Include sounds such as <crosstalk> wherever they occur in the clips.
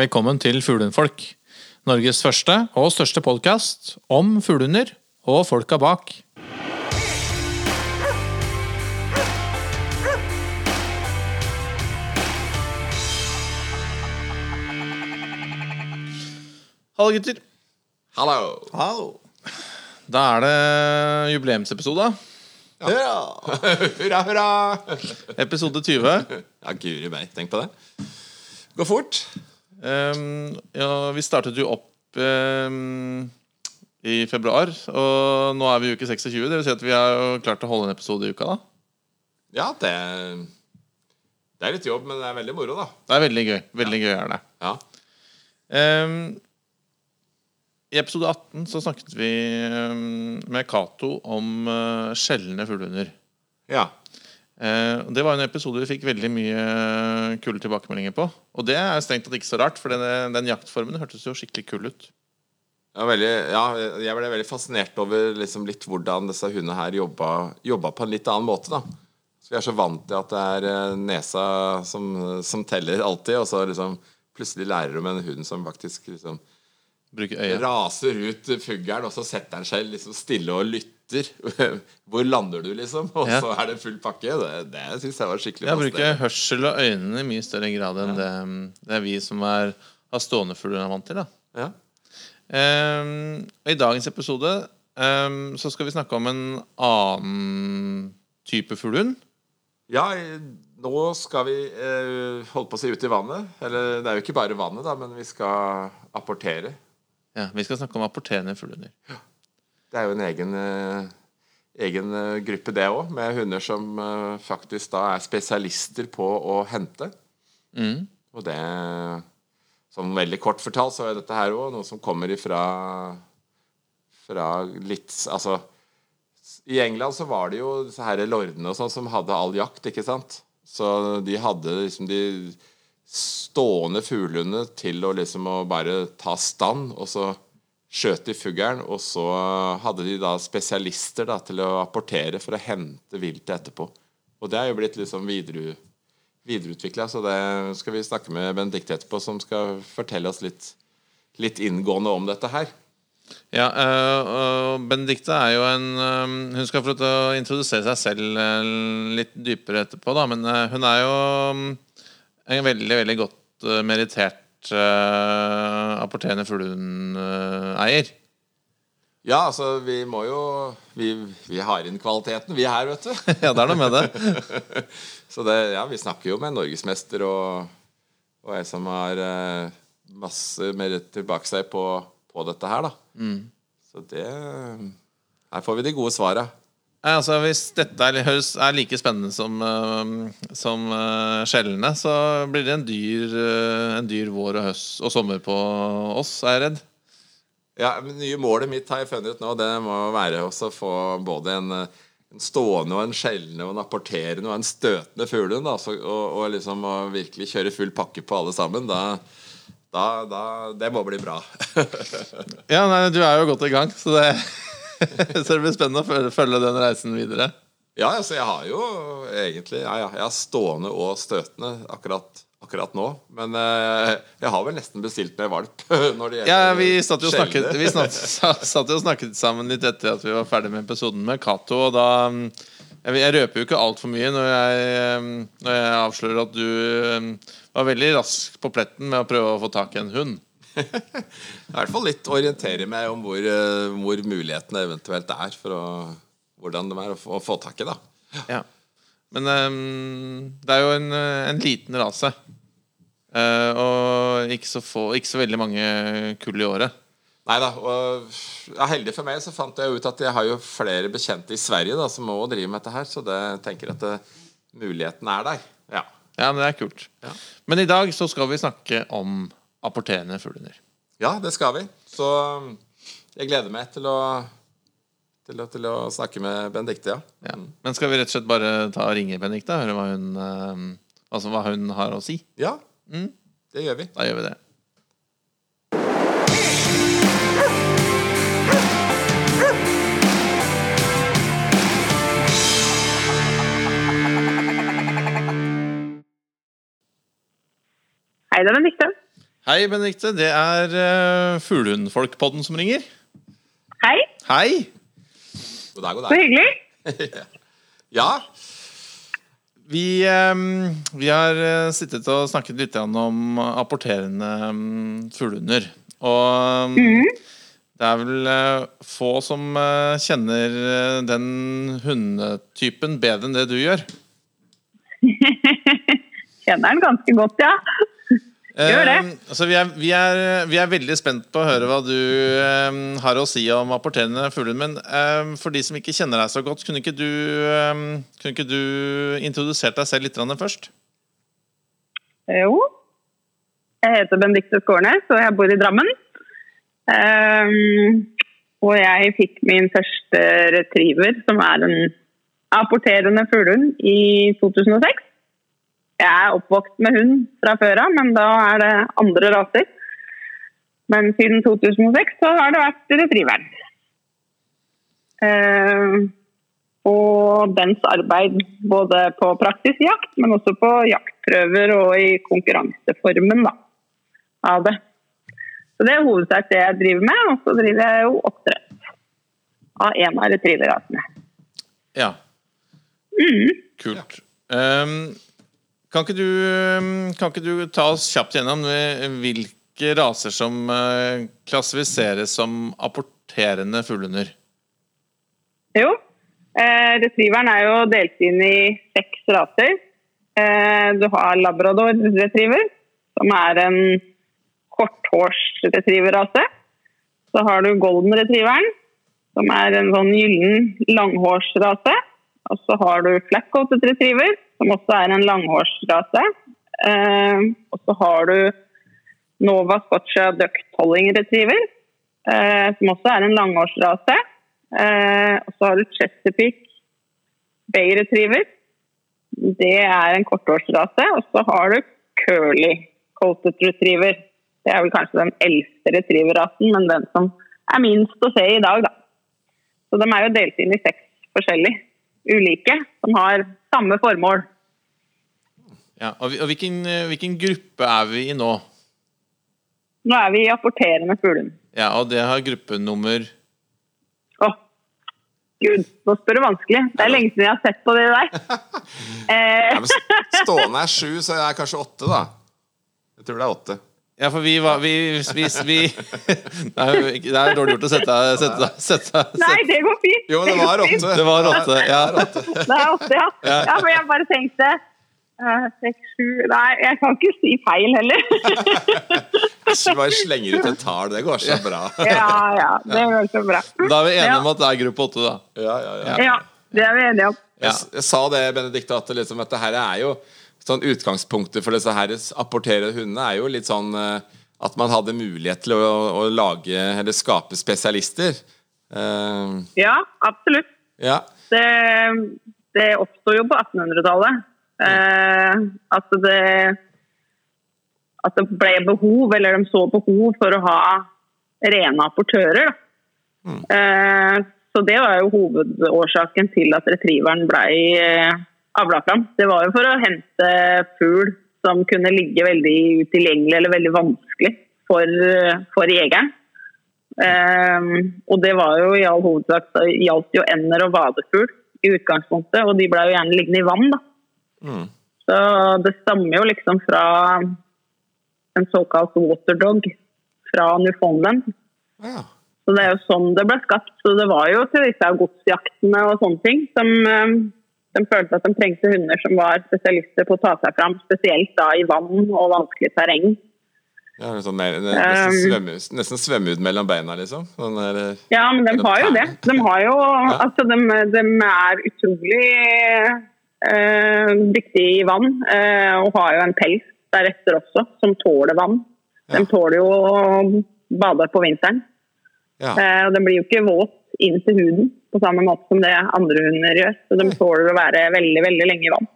Velkommen til Fuglehundfolk. Norges første og største podkast om fuglehunder og folka bak. Hallo, gutter. Hallo! Hallo. Da er det jubileumsepisode. Hurra! hurra, hurra! Episode 20. Ja, guri meg. Tenk på det. Går fort. Ehm, ja, vi startet jo opp um, i februar, og nå er vi i uke 26. Det vil si at vi har jo klart å holde en episode i uka. da Ja, det Det er litt jobb, men det er veldig moro, da. Det er veldig gøy. Veldig gøy er det. Ja. Um, I episode 18 så snakket vi med Cato om uh, sjeldne fuglehunder. ja. Eh, det var en episode vi fikk veldig mye kule tilbakemeldinger på. Og det er strengt tatt ikke så rart, for den, den jaktformen hørtes jo skikkelig kul ut. Ja, veldig, ja, jeg ble veldig fascinert over liksom litt hvordan disse hundene her jobba, jobba på en litt annen måte. da Så Vi er så vant til at det er eh, nesa som, som teller alltid, og så liksom plutselig lærer du om en hund som faktisk liksom. Raser ut fuglen, og så setter han seg liksom stille og lytter. <laughs> Hvor lander du, liksom? Og Ja. så er det full pakke. Det, det syns jeg var skikkelig Jeg bruker hørsel og øynene i mye større grad enn det, det er vi som er, har stående fugler er vant til. da Ja. Ehm, I dagens episode um, så skal vi snakke om en annen type fuglehund. Ja, nå skal vi eh, holde på å si ut i vannet. Eller det er jo ikke bare vannet, da, men vi skal apportere. Ja, Vi skal snakke om apporterende fuglehunder. Det er jo en egen, eh, egen eh, gruppe, det òg, med hunder som eh, faktisk da er spesialister på å hente. Mm. Og det Som veldig kort fortalt, så er dette her òg noe som kommer ifra Fra litt Altså I England så var det jo disse her lordene og sånn som hadde all jakt, ikke sant? Så de hadde liksom de stående fuglehundene til å liksom å bare ta stand, og så skjøt de fuglen, og så hadde de da spesialister da til å apportere for å hente viltet etterpå. Og det er jo blitt liksom videre, videreutvikla, så det skal vi snakke med Benedicte etterpå, som skal fortelle oss litt, litt inngående om dette her. Ja, øh, og Benedicte er jo en øh, Hun skal få lov til å introdusere seg selv øh, litt dypere etterpå, da, men hun er jo øh, en veldig, veldig godt uh, merittert uh, apporterende fuglehundeier. Ja, altså, vi må jo Vi, vi har inn kvaliteten, vi her, vet du. <laughs> ja, det er noe med det. <laughs> Så det, ja, vi snakker jo med norgesmester og, og ei som har uh, masse mer tilbake seg på, på dette her, da. Så det Her får vi de gode svara. Altså, hvis dette er, er like spennende som, uh, som uh, skjellene, så blir det en dyr, uh, en dyr vår og høst og sommer på oss, er jeg redd. Ja, men nye målet mitt har jeg funnet ut nå, det må være også å få både en, en stående og en skjellende og en apporterende og en støtende fuglehund, og, og liksom å virkelig kjøre full pakke på alle sammen. Da, da, da Det må bli bra. <laughs> Ja, nei, du er jo godt i gang, så det, <laughs> så det blir spennende å følge, følge den reisen videre. Ja, altså jeg har jo egentlig ja, ja, Jeg har stående og støtende akkurat, akkurat nå. Men eh, jeg har vel nesten bestilt meg valp <laughs> når det gjelder Ja, Vi satt jo og snakket, vi snart, <laughs> satt jo og snakket sammen litt etter at vi var ferdig med episoden med Cato, og da mm, Jeg, jeg røper jo ikke altfor mye når jeg, mm, når jeg avslører at du mm, var veldig rask på pletten med å prøve å få tak i en hund. I hvert fall litt orientere meg om hvor, eh, hvor mulighetene eventuelt er for å, hvordan de er å få, å få tak i. da Ja. Men um, det er jo en, eh, en liten rase. Uh, og ikke så, få, ikke så veldig mange kull i året. Nei da. Ja, heldig for meg så fant jeg ut at jeg har jo flere bekjente i Sverige da som òg driver med dette her, så det tenker at det, muligheten er der. Ja. Ja, men det er kult. Ja. Men i dag så skal vi snakke om apporterende fuglehunder. ja, det skal vi. Så um, jeg gleder meg til å, til å, til å snakke med Benedicte, ja. Ja. Men skal vi rett og slett bare ta og ringe Benedicte og høre hva hun, eh, altså hva hun har å si? Ja, det gjør vi. Da gjør vi det. Hei, det er Benedicte. Hei, Benedikte. Det er uh, Fuglehundfolkpodden som ringer. Hei, Hei! God dag, god så dag. hyggelig. <laughs> Ja, Vi, um, vi har eh, sittet og snakket litt om apporterende um, fuglehunder. Og um, det er vel uh, få som uh, kjenner den hundetypen bedre enn det du gjør. <laughs> Kjenner den ganske godt, ja. Gjør det. Eh, altså vi, er, vi, er, vi er veldig spent på å høre hva du eh, har å si om apporterende fugler. Men eh, for de som ikke kjenner deg så godt, kunne ikke du, eh, kunne ikke du introdusert deg selv litt først? Jo. Jeg heter Benedicte Skårnes, og jeg bor i Drammen. Ehm, og jeg fikk min første retriever, som er en apporterende fuglehund, i 2006. Jeg er oppvokst med hund fra før av, men da er det andre raser. Men siden 2006 så har det vært retrieveren. Ehm, og dens arbeid både på praktisk jakt, men også på jaktprøver og i konkurranseformen da, av det. Så det er hovedsak det jeg driver med, og så driver jeg jo oppdrett av en av retrieverrasene. Ja. Kult. Um, kan, ikke du, um, kan ikke du ta oss kjapt gjennom eh, hvilke raser som eh, klassifiseres som apporterende fuglehunder? Jo, eh, retrieveren er jo delt inn i seks raser. Eh, du har labrador retriever, som er en korthårsretrieverrase. Så har du golden retrieveren, som er en sånn gyllen langhårsrase. Og så har du flat-coated retriever, som også er en langhårsrase. Eh, og så har du Nova Scotia Duck Tolling retriever, eh, som også er en langhårsrase. Eh, og så har du Chesapeake Bay retriever. Det er en korthårsrase. Og så har du Curly Coated retriever. Det er vel kanskje den eldste retrieverrasen, men den som er minst å se i dag, da. Så de er jo delt inn i seks forskjellige ulike, som har samme formål. Ja, og, og hvilken, eh, hvilken gruppe er vi i nå? Nå er vi i apporterende fuglehund. Ja, og det har gruppenummer Å, gud, nå spør du vanskelig. Det er lenge siden jeg har sett på det der. <laughs> Eh, ja men <laughs> stående er sju, så jeg er kanskje åtte, da. Jeg tror det er åtte. Ja, for vi var vi, vi, vi <laughs> er jo det er dårlig gjort å sette sette, nei, det går fint. Jo, det var åtte. Det var åtte. Ja. Det er åtte, ja. ja. For jeg bare tenkte eh, seks, sju Nei, jeg kan ikke si feil heller. <laughs> Så bare slenger ut et tall. Det går så bra. <laughs> ja, ja. Det går så bra. Da er vi enige om at det er gruppe åtte, da. Ja, ja, ja. Ja, det er vi enige om. Ja. Jeg, jeg sa det, Benedicte, at liksom, dette her er jo sånn Utgangspunktet for disse her apporterende hundene er jo litt sånn eh, at man hadde mulighet til å, å lage eller skape spesialister. Uh, Ja, absolutt. ja. Det, det oppsto jo på 1800-tallet. Uh, at det at det ble behov, eller de så behov for å ha rene apportører. Da. Uh, så det var jo hovedårsaken til at retrieveren ble eh, avla fram. Det var jo for å hente fugl som kunne ligge veldig utilgjengelig eller veldig vanskelig for, for jegeren. Um, og det var jo i all hovedsak gjaldt jo ender og vadefugl i utgangspunktet, og de ble jo gjerne liggende i vann, da. Mm. Så det stammer jo liksom fra en såkalt waterdog fra Newfoundland. ja. Så det er jo sånn det ble skapt. Så det var jo til disse godsjaktene og sånne ting som eh, de følte at de trengte hunder som var spesialister på å ta seg fram, spesielt da i vann og vanskelig terreng. ja sånn, mer- nesten, svømme, nesten svømme ut mellom beina, liksom. Sånn der, eh, Ja, men de har jo det. De har jo Altså, de, de er utrolig eh, dyktige i vann, eh, og har jo en pels deretter også, som tåler vann. De tåler jo å bade på vinteren. ja. Eh, og den blir jo ikke våt inn til huden på samme måte som det andre hunder gjør. Så de tåler å være veldig, veldig lenge i vann.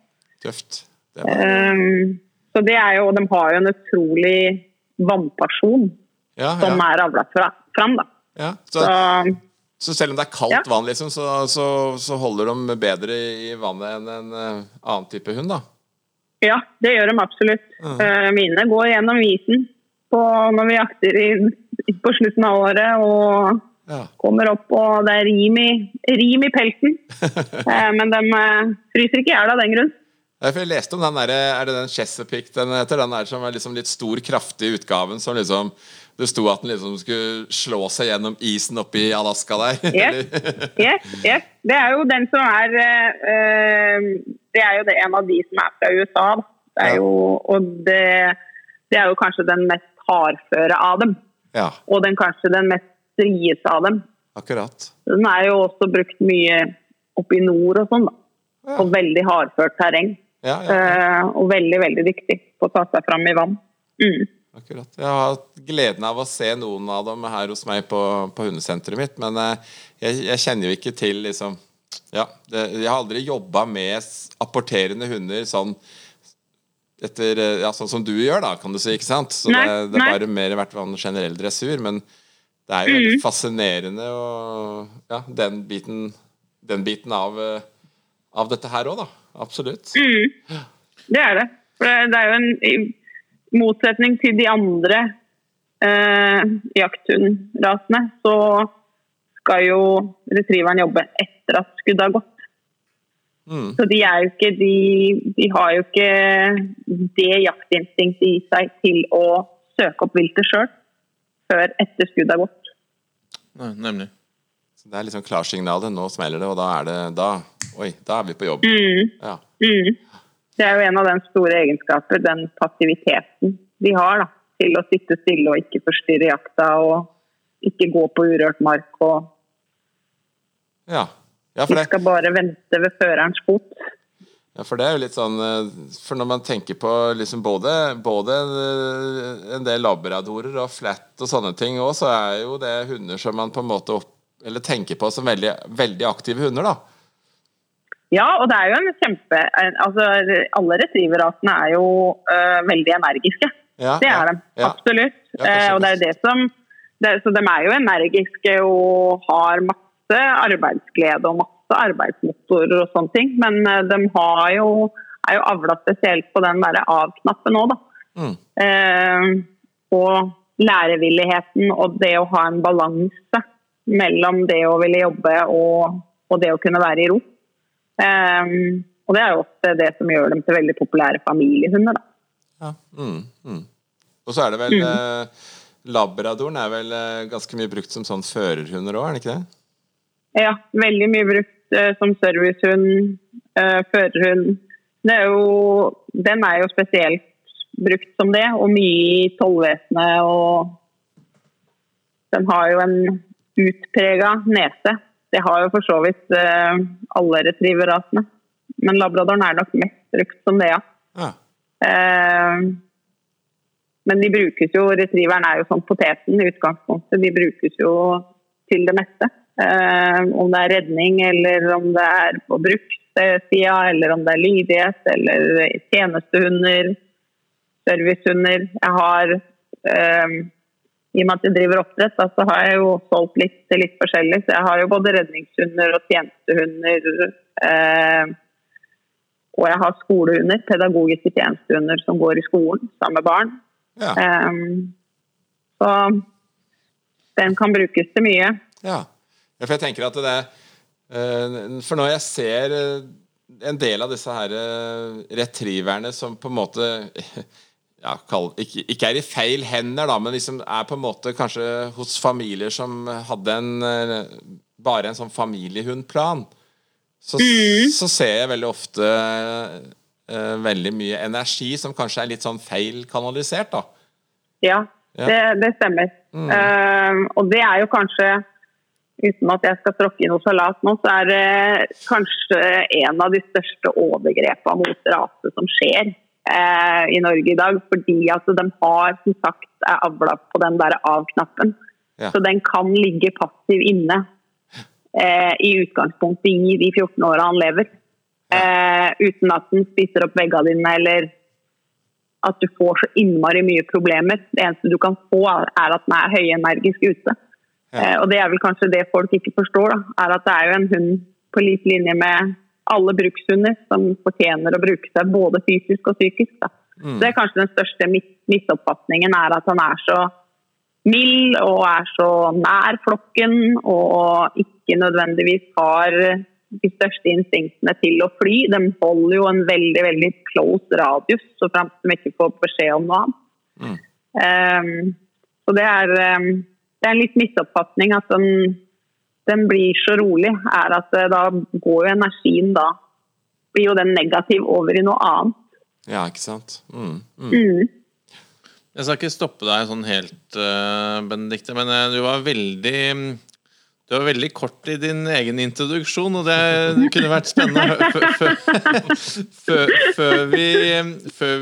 Tøft. Det var, Eh, så det er jo, de har jo en utrolig vannpasjon ja, som er avla fra, fram, da. ja. Så, Så så selv om det er kaldt Ja. vann, liksom, så, så, så holder de bedre i vannet enn en eh, annen type hund, da. Ja, det gjør de absolutt. Mm. Eh, mine går gjennom isen på, når vi jakter i, på slutten av året og Ja. kommer opp og det er rim i, rim i pelsen. <laughs> Eh, men de eh, fryser ikke i hjel av den grunn. Jeg leste om den der, Er det den Chesapeake den heter? Den der som er liksom litt stor, kraftig utgaven som liksom Det sto at den liksom skulle slå seg gjennom isen oppe i Alaska der. Yes. Yes, yes. Det er jo den som er eh, eh, Det er jo det, en av de som er fra USA. Det er jo, og det, det er jo kanskje den mest hardføre av dem. ja, Og den kanskje den mest strieste av dem. akkurat. Den er jo også brukt mye oppe i nord og sånn. da. Ja. På veldig hardført terreng. Ja, ja, uh, og veldig, veldig dyktig på å ta seg fram i vann. Mm. akkurat. Jeg har hatt gleden av å se noen av dem her hos meg på, på hundesenteret mitt, men eh, jeg, jeg kjenner jo ikke til liksom Ja, det, jeg har aldri jobba med apporterende hunder sånn etter eh, Ja, sånn som du gjør, da, kan du si, ikke sant? Så Nei, det, det er bare mer vært en generell dressur, men det er jo Mm. fascinerende og Ja, den biten, den biten av, eh, av dette her òg, da. Absolutt. Mm. Det er det. For det er jo en motsetning til de andre eh, jakthundrasene, så skal jo retrieveren jobbe etter at skuddet har gått. Mm. Så de ikke de, de har jo ikke det jaktinstinktet i seg til å søke opp viltet sjøl før etter skuddet har gått. Nei, nemlig. Så det er liksom klarsignalet. Nå smeller det, og da er det da, Oi, da er vi på jobb. Mm. Ja. Mm. Det er jo en av den store egenskaper, den passiviteten de har da, til å sitte stille og ikke forstyrre jakta og ikke gå på urørt mark. og Ja. Ja, for De skal bare vente ved førerens fot. Ja, for det er jo litt sånn eh, For når man tenker på liksom både, både eh, en del labradorer og flat og sånne ting òg, så er jo det hunder som man på en måte opp, eller tenker på som veldig, veldig aktive hunder, da. Ja, og det er jo en kjempe altså Alle retrieverrasene er jo øh, veldig energiske. Ja, Det ja, er de. Absolutt. Ja, Eh, og det er jo det som det, Så de er jo energiske og har masse arbeidsglede og masse arbeidsmotorer og sånne ting. Men eh, de har jo, er jo avla spesielt på den derre av-knappen òg, da. Mm. Eh, og lærevilligheten og det å ha en balanse mellom det å ville jobbe og, og det å kunne være i ro. Eh, og det er jo ofte det som gjør dem til veldig populære familiehunder. da. Ja. Mm, mm. Og så er det vel eh, Labradoren er vel eh, ganske mye brukt som sånn førerhunder òg, er den ikke det? Ja, veldig mye brukt eh, som servicehund, eh, førerhund. Det er jo, den er jo spesielt brukt som det, og mye i tollvesenet. Og den har jo en utprega nese. Det har jo for så vidt eh, alle retrieverrasene. Men labradoren er nok mest brukt som det, ja. Ja. Eh, men de brukes jo, retrieveren er jo som poteten i utgangspunktet. De brukes jo til det meste. Eh, om det er redning, eller om det er på brukssida, eller om det er lydighet, eller tjenestehunder, servicehunder. Jeg har eh, I og med at jeg driver oppdrett, da, så har jeg jo solgt litt til litt forskjellig. Så jeg har jo både redningshunder og tjenestehunder. Eh, og jeg har skolehunder, pedagogiske tjenestehunder som går i skolen sammen med barn. Ja. Eh, så den kan brukes til mye. Ja. For jeg tenker at det eh, For når jeg ser eh, en del av disse her eh, retrieverne som på en måte <laughs> ja, kall, ikke, ikke er i feil hender, da, men liksom er på en måte kanskje hos familier som hadde en bare en sånn familiehundplan, så, så ser jeg veldig ofte uh, veldig mye energi som kanskje er litt sånn feil kanalisert, da. Ja, Ja. Det, det stemmer. Ehm, og det er jo kanskje, uten at jeg skal tråkke i noe salat nå, så er det kanskje en av de største overgrepene mot rase som skjer eh, i Norge i dag. Fordi at de har som sagt er avla på den der av-knappen. Ja. Så den kan ligge passiv inne eh, i utgangspunktet i de 14 åra han lever. Eh, uten at den spiser opp veggene dine eller at du får så innmari mye problemer. Det eneste du kan få, er at den er høyenergisk ute. Eh, og det er vel kanskje det folk ikke forstår, da, er at det er jo en hund på lik linje med alle brukshunder som fortjener å bruke seg både fysisk og psykisk. Da. Mm. Det er kanskje den største misoppfatningen er at han er så mild og er så nær flokken og ikke nødvendigvis har de største instinktene til å fly. De holder jo en veldig veldig close radius, så frem til de ikke får beskjed om noe annet. Mm. Um, så det er, um, det er, en litt misoppfatning at den, den, blir så rolig. er at uh, Da går jo energien da blir jo den negativ over i noe annet. Ja, ikke sant. Mm. mm. mm. Jeg skal ikke stoppe deg sånn helt, uh, Benedicte, men uh, du var veldig du var veldig kort i din egen introduksjon, og det, kunne vært spennende før, vi,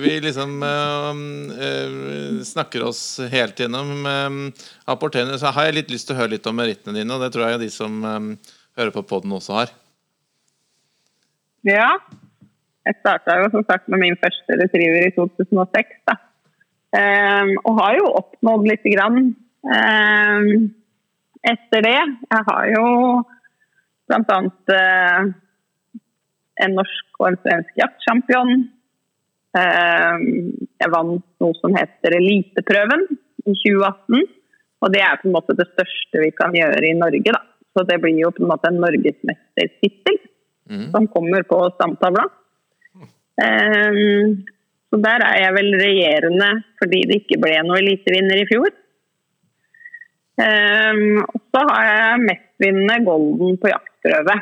vi liksom uh, uh, snakker oss helt gjennom uh, apporterende, så har jeg litt lyst til å høre litt om merittene dine, og det tror jeg de som um, hører på poden også har. Ja. Jeg starta jo som sagt med min første retriever i 2006, da. Um, og har jo oppnådd lite grann. Um, etter det. Jeg har jo bl.a. Eh, en norsk og en svensk jaktsjampion. Eh, jeg vant noe som heter Eliteprøven i 2018. Og det er på en måte det største vi kan gjøre i Norge. da. Så det blir jo på en måte en norgesmestertittel mm. som kommer på stamtavla. Eh, så der er jeg vel regjerende fordi det ikke ble noe elitevinner i fjor. Um, så har jeg mestvinnende golden på jaktprøve.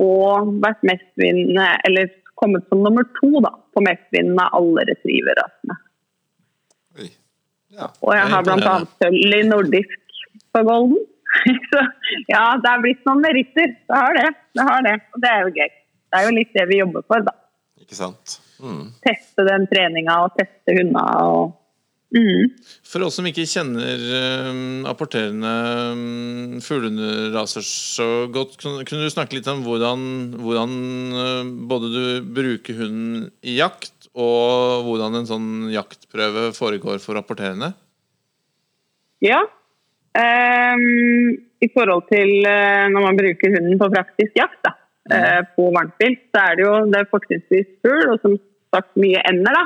Og vært mestvinnende, eller kommet som nummer to da, på mestvinnende av alle retrieverrasene. Ja, og jeg har bl.a. sølv i nordisk på golden. <laughs> så ja, det er blitt noen meritter. Det har det. det har det. Og det er jo gøy. Det er jo litt det vi jobber for, da. Ikke sant? Mm. Teste den treninga og teste hundene og Mm. For oss som ikke kjenner uh, apporterende um, så godt, kunne, du snakke litt om hvordan, hvordan uh, både du bruker hunden i jakt, og hvordan en sånn jaktprøve foregår for rapporterende? Ja. Um, I forhold til uh, når man bruker hunden på praktisk jakt da, mm. på varmtvilt, så er det jo det er fortrinnsvis fugl, og som sagt mye ender. da.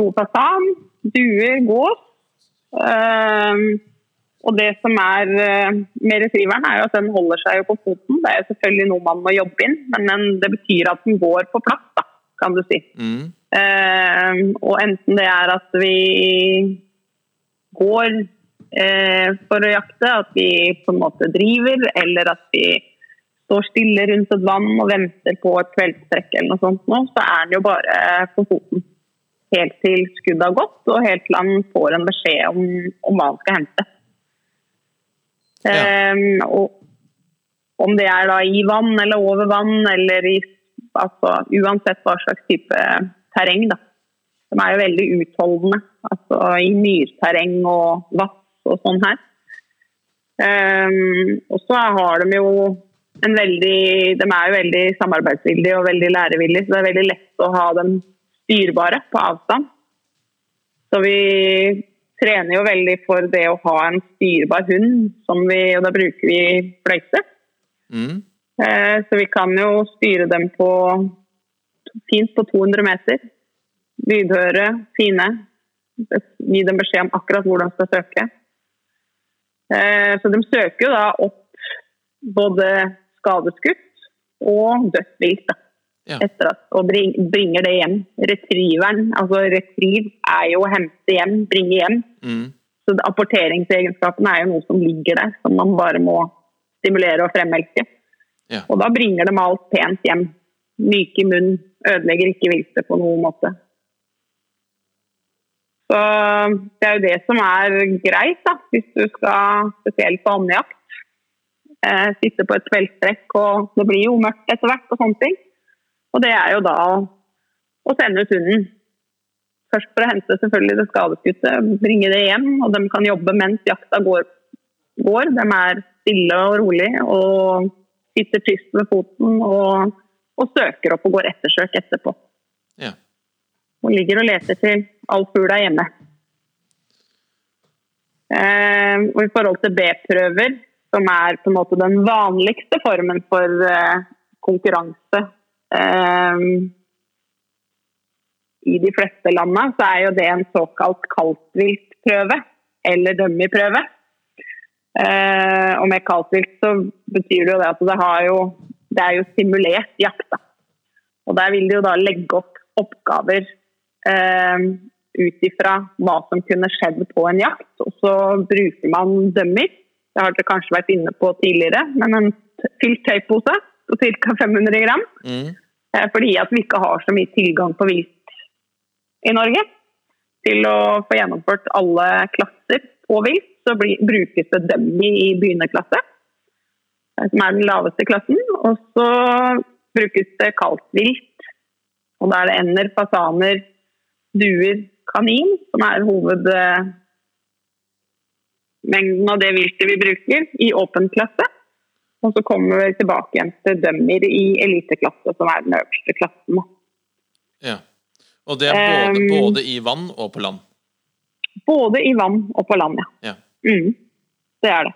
Noe fasan duer, gås. Uh, og det som er uh, med retrieveren, er jo at den holder seg jo på foten. Det er jo selvfølgelig noe man må jobbe inn, men det betyr at den går på plass, da, kan du si. Mm. Uh, og enten det er at vi går eh, for å jakte, at vi på en måte driver, eller at vi står stille rundt et vann og venter på et kveldstrekk eller noe sånt, nå, så er den jo bare på foten helt til skuddet har gått, og helt til han får en beskjed om, om hva han skal hente. Ja. Um, og om det er da i vann eller over vann, eller i altså, Uansett hva slags type terreng, da. De er jo veldig utholdende. Altså i myrterreng og vass og sånn her. Um, og så har de jo en veldig De er jo veldig samarbeidsvillige og veldig lærevillige, så det er veldig lett å ha dem styrbare på avstand. Så vi trener jo veldig for det å ha en styrbar hund, vi, og da bruker vi fløyte. Mm. Eh, så vi kan jo styre dem på fint på 200 meter. Lydhøre, fine. Gi dem beskjed om akkurat hvor de skal søke. Eh, så de søker jo da opp både skadeskutt og dødt vilt. Ja. Etter at, og bringer det hjem. Retrieveren, altså retriv, er jo å hente hjem, bringe hjem. Mm. Så apporteringsegenskapene er jo noe som ligger der, som man bare må stimulere og fremelske. Ja. Og da bringer de alt pent hjem. Myke i munnen, ødelegger ikke viltet på noen måte. Så det er jo det som er greit, da, hvis du skal spesielt på andejakt. Eh, sitte på et kveldstrekk, og det blir jo mørkt etter hvert og sånne ting. Og det er jo da å sende ut hunden. Først for å hente selvfølgelig det skadeskutte, bringe det hjem. Og de kan jobbe mens jakta går. går. De er stille og rolig og sitter tyst med foten og, og søker opp og går ettersøk etterpå. Ja. Og ligger og leter til all fugl er hjemme. Eh, og I forhold til B-prøver, som er på en måte den vanligste formen for eh, konkurranse i de fleste landene, så er jo det en såkalt kaldtviltprøve, eller dummy-prøve. Eh, og med kaldtvilt så betyr det jo det at det, jo, det er jo simulert jakt. Da. Og der vil de jo da legge opp oppgaver eh, ut ifra hva som kunne skjedd på en jakt. Og så bruker man dømmer. Det har dere kanskje vært inne på tidligere, men en fylt tøypose på ca. 500 gram. Mm. Eh, fordi at vi ikke har så mye tilgang på vilt i Norge til å få gjennomført alle klasser på vilt så brukes det dummy i begynnerklasse, eh, som er den laveste klassen. Og så brukes det kaldt vilt. Og da er det ender, fasaner, duer, kanin som er hovedmengden av det viltet vi bruker i åpen klasse. Og så kommer vi tilbake igjen til dømmer i eliteklasse, som er den øverste klassen. Ja. Og det er både, um, både i vann og på land? Både i vann og på land, ja. ja. Mm, det er det.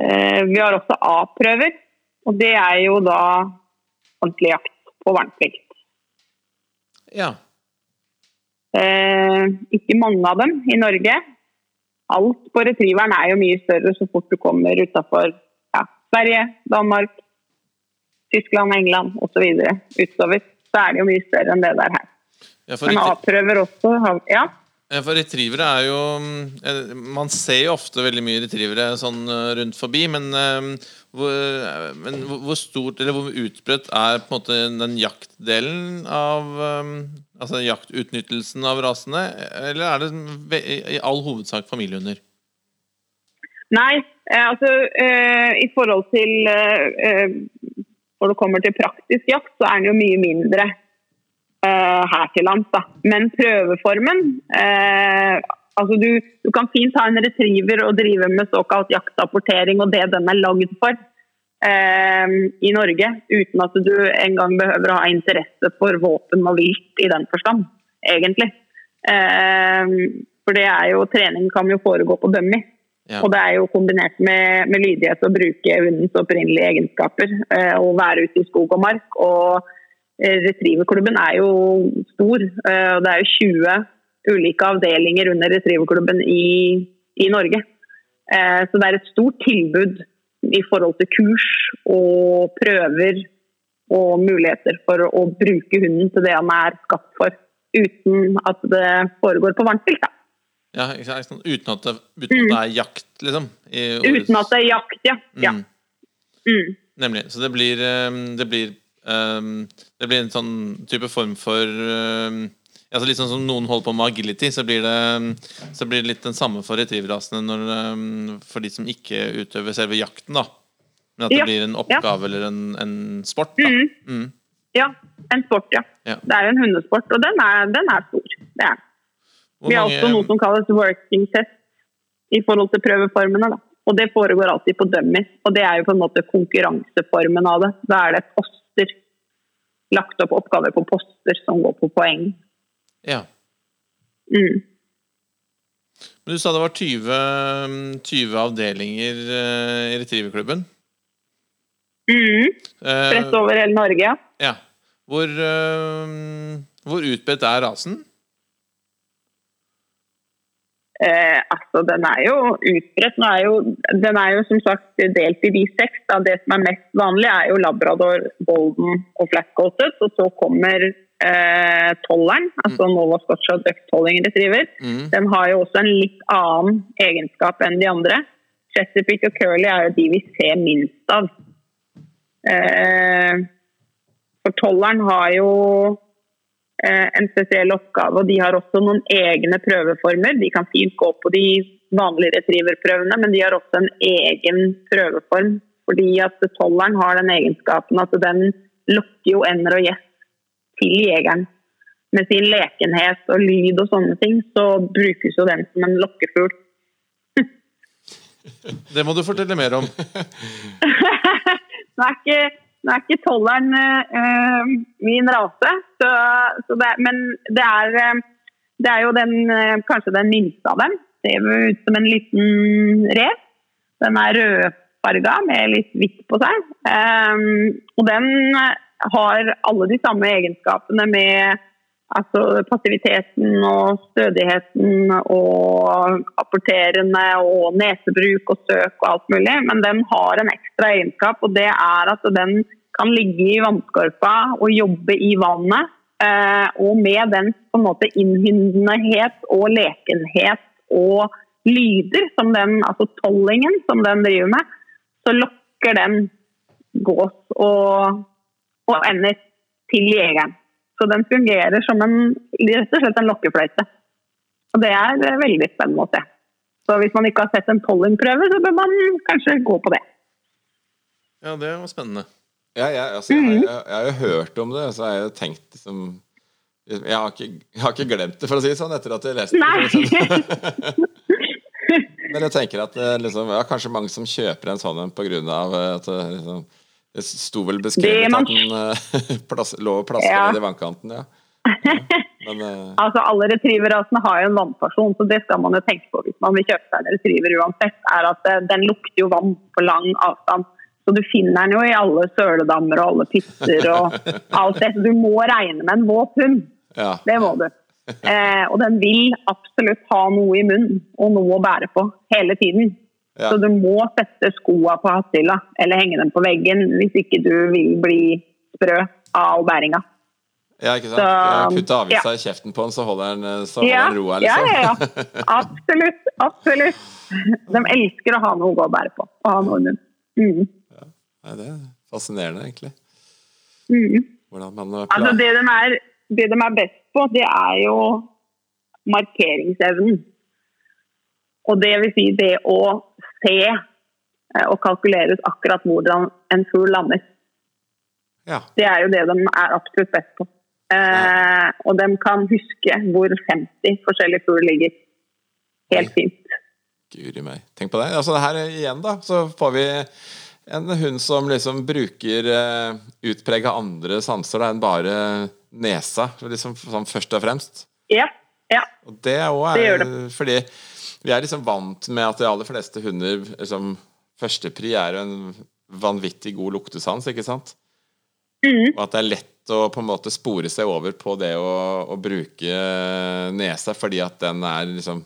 Uh, vi har også A-prøver, og det er jo da ordentlig jakt på verneplikt. Ja. Uh, ikke mange av dem i Norge. Alt på retrieveren er jo mye større så fort du kommer utafor ja, Sverige, Danmark, Tyskland, England osv. utover. Så er det jo mye større enn det der her. Ja, Men A-prøver også Ja. For retrievere er jo eh, Man ser jo ofte veldig mye retrievere sånn eh, rundt forbi, men, eh, hvor, men hvor, stort eller hvor utbredt er på en måte den jaktdelen av Altså jaktutnyttelsen av rasene, eller er det i all hovedsak familiehunder? Nei, altså i forhold til Når det kommer til praktisk jakt, så er den jo mye mindre her til lands. Da. Men prøveformen uh, altså du, du, kan fint ha en retriever og drive med såkalt jaktrapportering og det den er lagd for uh, i Norge, uten at du engang behøver å ha interesse for våpen og vilt i den forstand, egentlig. for det er jo, trening kan jo foregå på dummy. Ja. Og det er jo kombinert med, med lydighet å bruke hundens opprinnelige egenskaper. og være ute i skog og mark. og Eh, Retrieverklubben er jo stor. Eh, og Det er jo 20 ulike avdelinger under Retrieverklubben i, i Norge. Eh, så det er et stort tilbud i forhold til kurs og prøver og muligheter for å bruke hunden til det han er skapt for, uten at det foregår på varmtvilt. Ja, uten at, det, uten at det mm. er jakt, liksom? uten at det er jakt, ja. ja. Mm. Mm. Nemlig. Så det blir, det blir Um, det blir en sånn type form for um, altså Litt sånn som noen holder på med agility, så blir det, så blir det litt den samme for retrieverrasene um, for de som ikke utøver selve jakten. da Men at det ja. blir en oppgave ja. eller en, en, sport. mm. Mm. Ja, en sport, ja. ja. Det er en hundesport, og den er, den er stor. Det er Vi har også noe som kalles working test i forhold til prøveformene. da og det foregår alltid på dummies. Og det er jo på en måte konkurranseformen av det. Da er det også. Lagt opp oppgaver på poster som går på poeng. Ja. Mm. Men du sa det var 20, 20 avdelinger uh, i Retrieverklubben? Mm. Spredt over hele Norge, ja. Hvor, uh, hvor utbredt er rasen? Eh, altså, den er jo utbredt. Den er jo, den er jo som sagt delt i de seks. Da. Det som er mest vanlig, er jo labrador, golden og flatcoated. Og så kommer eh, tolleren, altså mm. Nova Scotia Duck Tolling Retriever. Mm. Den har jo også en litt annen egenskap enn de andre. Chesapeake og Curly er jo de vi ser minst av. Eh, for tolleren har jo en spesiell oppgave. og De har også noen egne prøveformer. De kan fint gå på de vanlige retrieverprøvene, men de har også en egen prøveform. Fordi at tolleren har den egenskapen at den lokker jo ender og gjess til jegeren. Med sin lekenhet og lyd og sånne ting, så brukes jo den som en lokkefugl. Det må du fortelle mer om. <laughs> det er ikke nå er ikke tolleren uh, min rase, så, så det, men det er, uh, det er jo den, kanskje den minste av dem. Ser ut som en liten rev. Den er rødfarga med litt hvitt på seg. Um, og den har alle de samme egenskapene med altså, passiviteten og stødigheten og apporterende og nesebruk og søk og alt mulig. Men den har en ekstra egenskap, og det er at den kan ligge i vannskorpa og jobbe i vannet. Eh, og med den på en måte innhyndenhet og lekenhet og lyder som den, altså tollingen som den driver med, så lokker den gås og, og ender til jegeren. Så den fungerer som en, rett og slett en lokkefløyte. Og det er veldig spennende å se. Så hvis man ikke har sett en tollingprøve, så bør man kanskje gå på det. Ja, det var spennende. Ja, jeg, altså, jeg, jeg, jeg har jo hørt om det, så har jeg jo tenkt liksom jeg har, ikke, jeg har, ikke, glemt det, for å si det sånn, etter at jeg leste det. <laughs> Men jeg tenker at liksom, ja, kanskje mange som kjøper en sånn en pga. at liksom, det sto vel beskrevet man... at den <laughs> plass, lå og plaska ja. i vannkanten. Ja. <laughs> ja. Men, uh... altså, alle retrieverrasene har jo en vannperson, så det skal man jo tenke på hvis man vil kjøpe seg en retriever uansett. er at Den lukter jo vann på lang avstand. Så du finner den jo i alle søledammer og alle pisser og <laughs> alt det. Så du må regne med en våt hund. Ja. Det må du. Eh, og den vil absolutt ha noe i munnen og noe å bære på hele tiden. Ja. Så du må sette skoa på hattehylla eller henge dem på veggen hvis ikke du vil bli sprø av bæringa. Ja, ikke sant? Så, Putte avisa ja. i kjeften på den, så holder den, så holder ja, den roa, liksom. Ja, ja, ja. <laughs> Absolutt. Absolutt. De elsker å ha noe å bære på. Å ha noe i. Mm. Ja, det er fascinerende, egentlig. Mm. Hvordan man eh, altså, det, de er, det de er best på, det er jo markeringsevnen. Og det vil si det å se eh, og kalkulere ut akkurat hvordan en fugl lander. Ja. Det er jo det de er absolutt best på. Eh, og de kan huske hvor 50 forskjellige fugl ligger. Helt fint. Guri meg. Tenk på det. Altså det her igjen, da, så får vi en hund som liksom bruker uh, utprega andre sanser enn bare nesa, liksom, sånn først og fremst. Ja. ja. Og det òg er det det. fordi vi er liksom vant med at de aller fleste hunder liksom, Førstepri er en vanvittig god luktesans, ikke sant? Mm. Og at det er lett å på en måte spore seg over på det å, å bruke nesa, fordi at den er liksom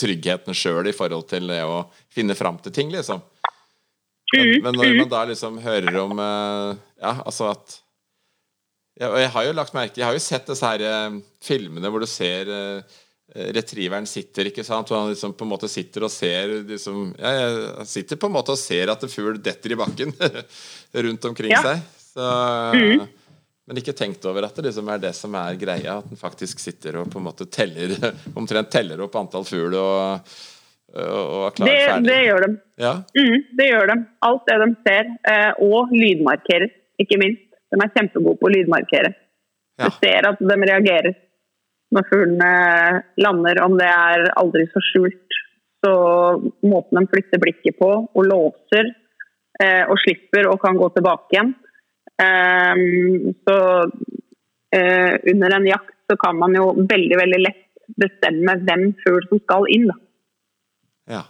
tryggheten sjøl i forhold til det å finne fram til ting, liksom. Men, mm, men, når man mm. da liksom hører om eh, Ja, altså at ja, Og jeg har jo lagt merke Jeg har jo sett disse her eh, filmene hvor du ser uh, retrieveren sitter, ikke sant, og han liksom på en måte sitter og ser liksom, ja, jeg sitter på en måte og ser at en fugl detter i bakken <laughs> rundt omkring ja. seg. Så, mm. Men ikke tenkt over at det liksom er det som er greia, at en faktisk sitter og på en måte teller <laughs> omtrent teller opp antall fugl og og klar, det, ferdig? Det gjør de. Ja. Mm, det gjør de. Alt det de ser. Eh, og lydmarkerer, ikke minst. De er kjempegode på å lydmarkere. Ja. Du ser at de reagerer når fuglene lander, om det er aldri så skjult. Så måten de flytter blikket på og låser eh, og slipper og kan gå tilbake igjen. Eh, så eh, under en jakt så kan man jo veldig veldig lett bestemme hvem fugl som skal inn. da. Ja,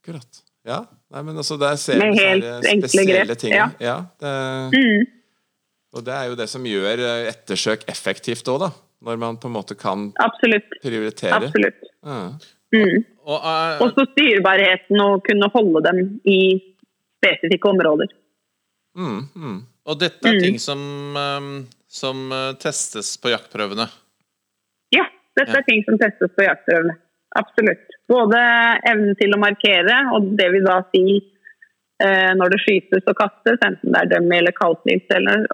akkurat. Ja, Nei, men altså der ser vi spesielle ting. Ja. ja det, mm. Og det er jo det som gjør eh, ettersøk effektivt òg, da. Når man på en måte kan Absolutt. prioritere. Absolutt. Ja. Mm. Og, uh, så styrbarheten å kunne holde dem i spesifikke områder. Mm, mm. Og dette er mm. ting som, um, som uh, testes på jaktprøvene? Ja, dette er ting som testes på jaktprøvene. Absolutt. Både evnen til å markere, og det vil da si eh, når det skytes og kastes, enten det er dummy eller kaldtnips, eller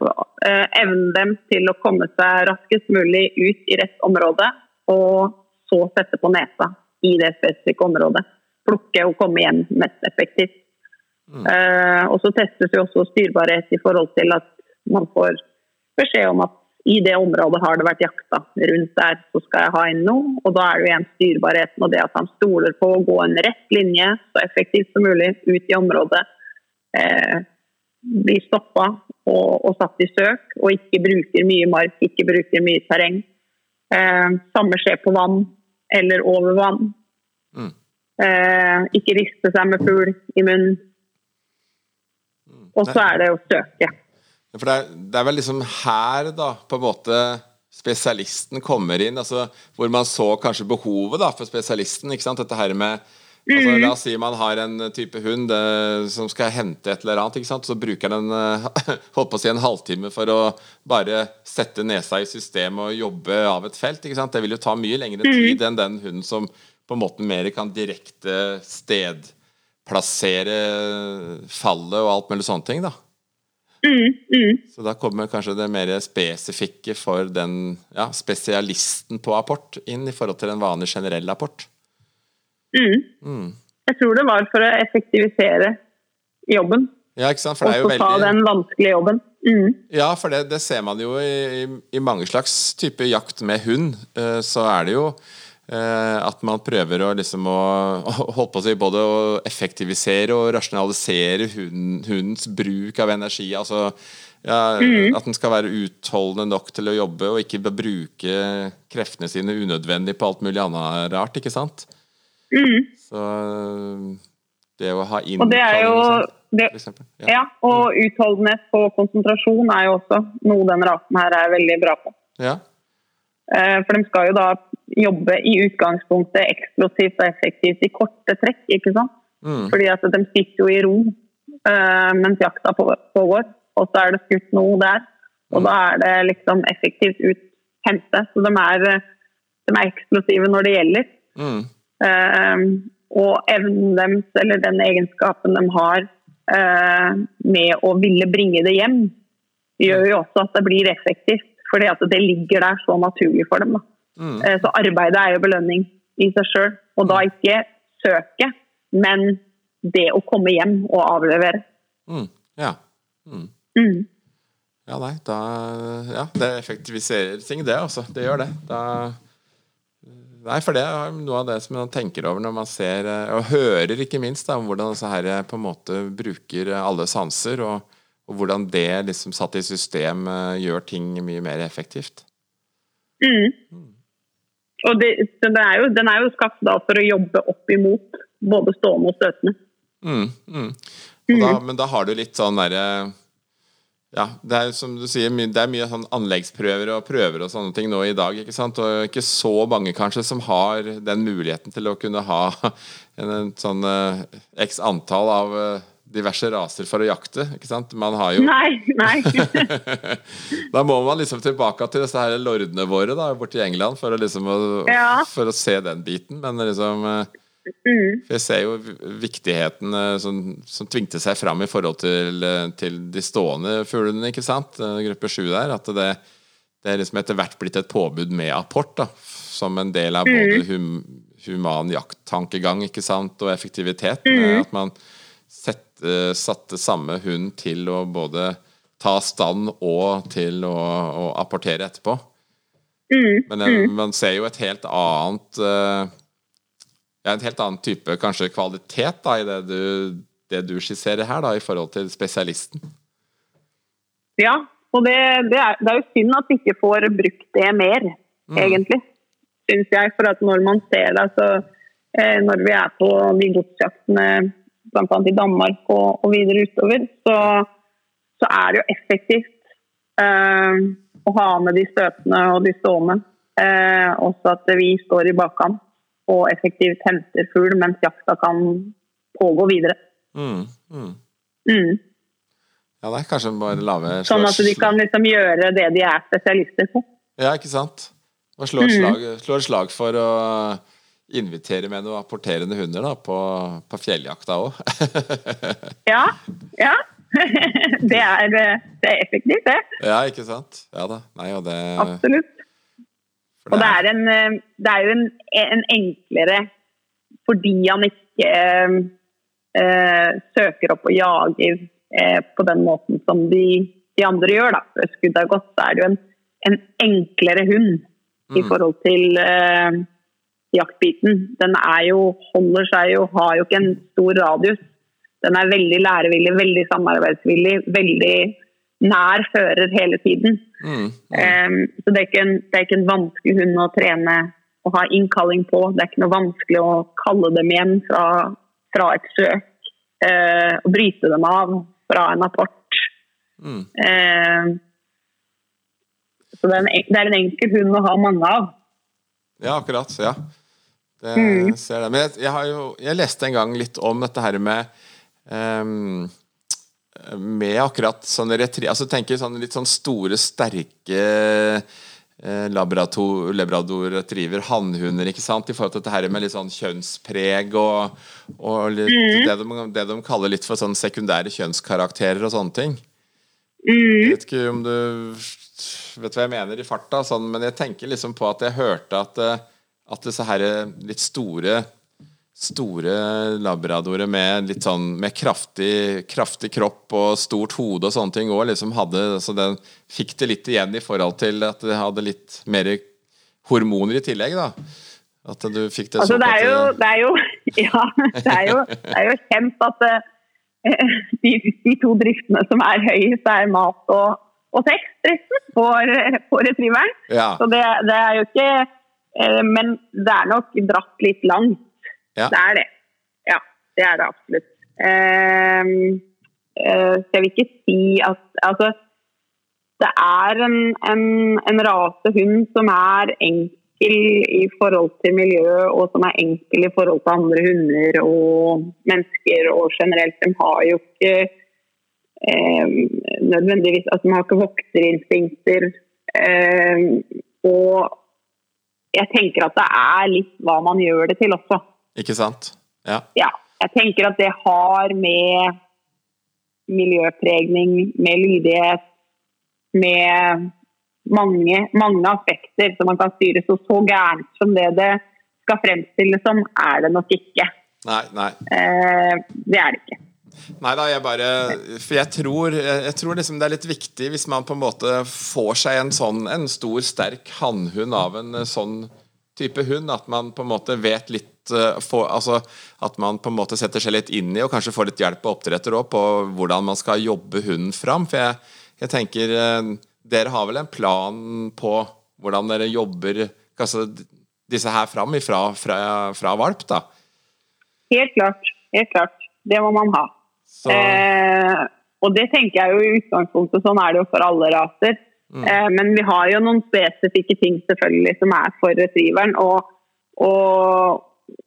eh, evnen dem til å komme seg raskest mulig ut i rett område, og så sette på nesa i det spesifikke området. Plukke og komme hjem mest effektivt. Mm. Eh, og så testes jo også styrbarhet i forhold til at man får beskjed om at i det området har det vært jakta. Rundt der så skal jeg ha inn noe. Og da er det jo igjen styrbarheten og det at han stoler på å gå en rett linje så effektivt som mulig ut i området. Eh, blir stoppa og, og, satt i søk, og ikke bruker mye mark, ikke bruker mye terreng. Eh, samme skjer på vann eller over vann. Mm. Eh, ikke riste seg med fugl i munnen. Mm. Og så er det å søke. For det er, det er vel liksom her, da, på en måte spesialisten kommer inn. altså Hvor man så kanskje behovet da for spesialisten. ikke sant, Dette her med altså, La oss si man har en type hund det, som skal hente et eller annet. Så bruker den <laughs> holdt på å si en halvtime for å bare sette nesa i systemet og jobbe av et felt. Det vil jo ta mye lengre tid enn den hunden som på en måte mer kan direkte stedplassere fallet og alt mulig sånne ting. da. Mm, mm. Så da kommer kanskje det mer spesifikke for den ja, spesialisten på apport inn i forhold til en vanlig generell apport. Mm. Mm. Jeg tror det var for å effektivisere jobben. Ja, ikke sant? For det er jo veldig... ta den vanskelige jobben. Mm. Ja, for det, det ser man jo i, i, mange slags type jakt med hund. Eh, så er det jo eh, at man prøver å liksom å <laughs> holdt på å si både å effektivisere og rasjonalisere hunden, hundens bruk av energi. Altså ja, at den skal være utholdende nok til å jobbe, og ikke bruke kreftene sine unødvendig på alt mulig annet rart, ikke sant? Mm. Så det å ha Og det er jo det, for. Ja, og utholdenhet på konsentrasjon er jo også noe den rasen her er veldig bra på. Ja. Eh, For de skal jo da jobbe i utgangspunktet eksplosivt og effektivt i korte trekk, ikke sant? Mm. Fordi at de sitter jo i ro eh, mens jakta pågår, og så er det skutt noe der. Og da er det liksom effektivt ut hente. Så de er, eh, de er eksplosive når det gjelder. Mm. Eh, og evnen deres, eller den egenskapen de har eh, med å ville bringe det hjem, gjør jo også at det blir effektivt. Fordi at det ligger der så naturlig for dem. Mm. Eh, så arbeidet er jo belønning i seg sjøl. Og da ikke søke, men det å komme hjem og avlevere. Mm. Ja. Mm. Mm. Ja, nei, da Ja, det effektiviserer ting, det, altså. Det gjør det. Da Nei, for det er noe av det som man tenker over når man ser, eh, og hører ikke minst, da, om hvordan disse her eh, på en måte bruker eh, alle sanser, og, og hvordan det liksom satt i system gjør ting mye mer effektivt. Mm. Og det, det er jo, den er jo skapt da for å jobbe opp imot både stående og støtende. Mm, mm. Da, men da har du litt sånn derre ja, det er som du sier, det er mye sånn anleggsprøver og prøver og sånne ting nå i dag. ikke sant? Og ikke så mange kanskje som har den muligheten til å kunne ha <laughs> en, en sånn uh, x antall av uh, diverse raser for å jakte. ikke sant? Man har jo Nei, nei. <laughs> Da må man liksom tilbake til disse her lordene våre da, borti England for å liksom å, Ja. for å se den biten. Men liksom eh, Mm. for jeg ser jo viktigheten eh, som, som tvingte seg fram i forhold til, eh, til de stående fuglene, ikke sant? Eh, Gruppe sju der. At det, det er liksom etter hvert blitt et påbud med apport, da. Som en del av både hum, human jakttankegang, ikke sant, og effektivitet. Mm. at man sette, satte samme hund til å både ta stand og til å, å apportere etterpå. Mm. Men eh, man ser jo et helt annet ja, En helt annen type kanskje kvalitet da, i det du, det du skisserer her, da, i forhold til spesialisten. Ja, og det, det, er, det er jo synd at vi ikke får brukt det mer, egentlig. Syns jeg. For at når man ser det, så eh, Når vi er på de godsjaktene bl.a. i Danmark og, og videre utover, så, så er det jo effektivt eh, å ha med de støtende og de stående. Eh, også at vi står i bakkant og effektivt henter fugl mens jakta kan pågå videre. Mm, mm. Mm. Ja, det er kanskje bare lave Sånn at de kan liksom gjøre det de er spesialister på. Ja, ikke sant? Og slå et, slag, slå et slag for å invitere med noen apporterende hunder da, på, på fjelljakta òg. <laughs> Ja. ja. <laughs> det, er, det er effektivt, det. ja, ikke sant? Ja da. Nei, og det, Absolutt. Og det er, en, eh, det er jo en, en enklere fordi han ikke eh, eh, søker opp og jager eh, på den måten som de, de andre gjør. da. Skuddet er gått, så er det jo en, en enklere hund i forhold til eh, jaktbiten. Den er jo, holder seg jo, har jo ikke en stor radius. Den er veldig lærevillig, veldig samarbeidsvillig, veldig nær fører hele tiden. mm, Um, så det er, en, det er ikke en vanskelig hund å trene og ha innkalling på. Det er ikke noe vanskelig å kalle dem hjem fra, fra et søk. Uh, og bryte dem av fra en apport. Mm. Uh, så det er, en, det er en enkel hund å ha mange av. Ja, akkurat. Ja. Det Mm. ser det. Men jeg, jeg har jo Jeg leste en gang litt om dette her med ehm, Med akkurat sånne retri... Altså tenker sånn litt sånn store, sterke eh, labrador, labrador retriever, hannhunder, ikke sant? I forhold til dette her med litt sånn kjønnspreg og, og litt, det, de, det de kaller litt for sånn sekundære kjønnskarakterer og sånne ting. Jeg vet ikke om du vet hva jeg mener i farta, sånn, men jeg tenker liksom på at jeg hørte at, eh, at disse her litt store Store labradorer med litt sånn Med kraftig, kraftig kropp og stort hode og sånne ting òg liksom hadde Så den fikk det litt igjen i forhold til at det hadde litt mer hormoner i tillegg, da. At du fikk det Altså, det er jo, det er jo, <laughs> ja, det er jo, det er jo kjent at eh, de, de to driftene som er høyest, er mat og, og sex, driften, for, for retrieveren. Ja. Så det, det er jo ikke eh, Men det er nok dratt litt langt. Ja. Det er det. Ja, det er det absolutt. Eh, uh, så jeg ikke si at Altså, det er en, en, en rase hund som er enkel i forhold til miljø, og som er enkel i forhold til andre hunder og mennesker og generelt. De har jo ikke eh, nødvendigvis altså, De har ikke vokterinstinkter. Eh, og jeg tenker at det er litt hva man gjør det til også. Ikke sant? Ja. Ja, jeg tenker at det har med miljøpregning, med lydighet, med mange, mange aspekter som man kan styre. Så så gærent som det det skal fremstilles som, er det nok ikke. Nei, nei. Eh, det er det ikke. Nei da, jeg bare For jeg tror, jeg tror liksom det er litt viktig hvis man på en måte får seg en sånn En stor, sterk hannhund av en sånn type hund, at man på en måte vet litt eh, får, Altså at man på en måte setter seg litt inn i, og kanskje får litt hjelp av oppdretter òg, på hvordan man skal jobbe hunden fram. For jeg, jeg tenker eh, Dere har vel en plan på hvordan dere jobber altså, disse her fram ifra, fra, fra valp, da? Helt klart. Helt klart. Det må man ha. Eh, og det tenker jeg jo i utgangspunktet, sånn er det jo for alle raser. Eh, men vi har jo noen spesifikke ting selvfølgelig som er for retrieveren. Og, og,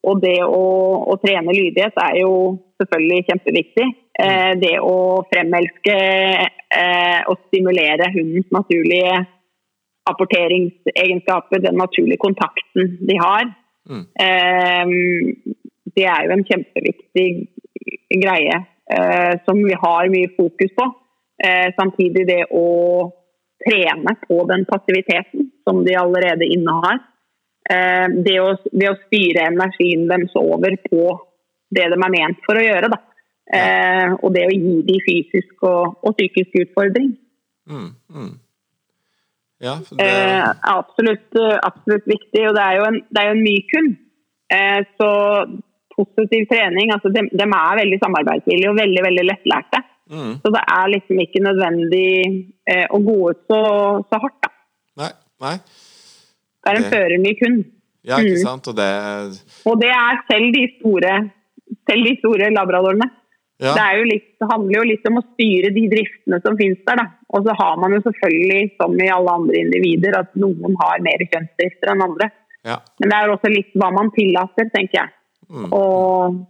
og det å, å trene lydighet er jo selvfølgelig kjempeviktig. Eh, det å fremelske eh, og stimulere hundens naturlige apporteringsegenskaper, den naturlige kontakten de har. Mm. Eh, det er jo en kjempeviktig greie som vi har mye fokus på. Samtidig det å trene på den passiviteten som de allerede innehar. Eh, det, å, det å styre energien deres over på det de er ment for å gjøre. Da. Eh, og det å gi dem fysisk og, og psykisk utfordring. mm, mm. Ja, det, Eh, absolutt, absolutt viktig. Og det er jo en, det er jo en myk hund. Eh, så positiv trening altså de, de er veldig samarbeidsvillige og veldig veldig lettlærte. Mm, Så det er liksom ikke nødvendig eh, å gå ut så, så hardt. Da. Nei, nei. Det er en Det- førermyk hund. Ja, ikke Mm. sant. Og det Og det er selv de store, selv de store labradorene. Ja, Det, litt, det handler jo litt om å styre de driftene som finnes der. Da. Og så har man jo selvfølgelig, som i alle andre individer, at noen har mer kjønnsdrifter enn andre. ja. Men det er jo også litt hva man tillater, tenker jeg. Mm. Og.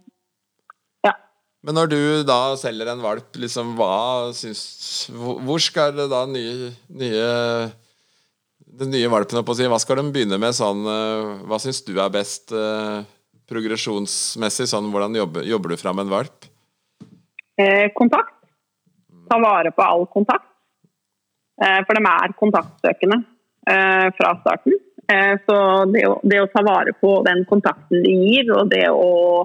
Men når du da selger en valp, liksom hva syns Hvor skal det da nye, nye Den nye valpen, opp å si, hva skal de begynne med sånn eh, Hva syns du er best eh, progresjonsmessig? Sånn hvordan jobber, jobber du fram en valp? Eh, kontakt. Ta vare på all kontakt. Eh, for de er kontaktsøkende eh, fra starten. Eh, så det å, det å ta vare på den kontakten de gir, og det å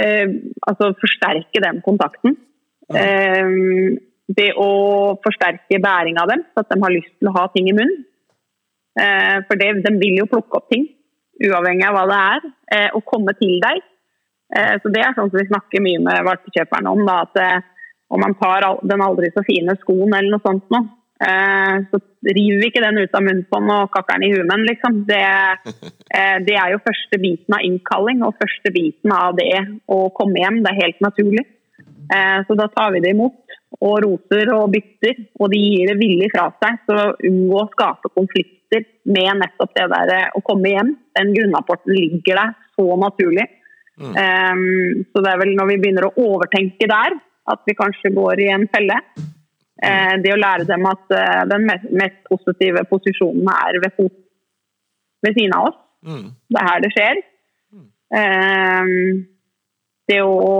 eh, altså forsterke den kontakten eh, Det å forsterke bæringa av dem, så at de har lyst til å ha ting i munnen. Eh, for det, de vil jo plukke opp ting, uavhengig av hva det er, eh, og komme til deg. Eh, Så Det er sånn som vi snakker mye med valpekjøperne om. Da, at eh, om man tar den aldri så fine skoen eller noe sånt nå, så river vi ikke den ut av munnen på den og kakker den i huet men. Liksom. Det, <laughs> eh, det er jo første biten av innkalling og første biten av det å komme hjem. Det er helt naturlig. Eh, Så da tar vi det imot. og roser og bytter, og de gir det villig fra seg. Så unngå å skape konflikter med nettopp det der eh, å komme hjem. Den grunnrapporten ligger der så naturlig. Mm. Um, så det er vel når vi begynner å overtenke der, at vi kanskje går i en felle. Uh, det å lære dem at uh, den mest, positive posisjonen er ved fot ved siden av oss. Mm. Det er her det skjer. Mm. Um, det å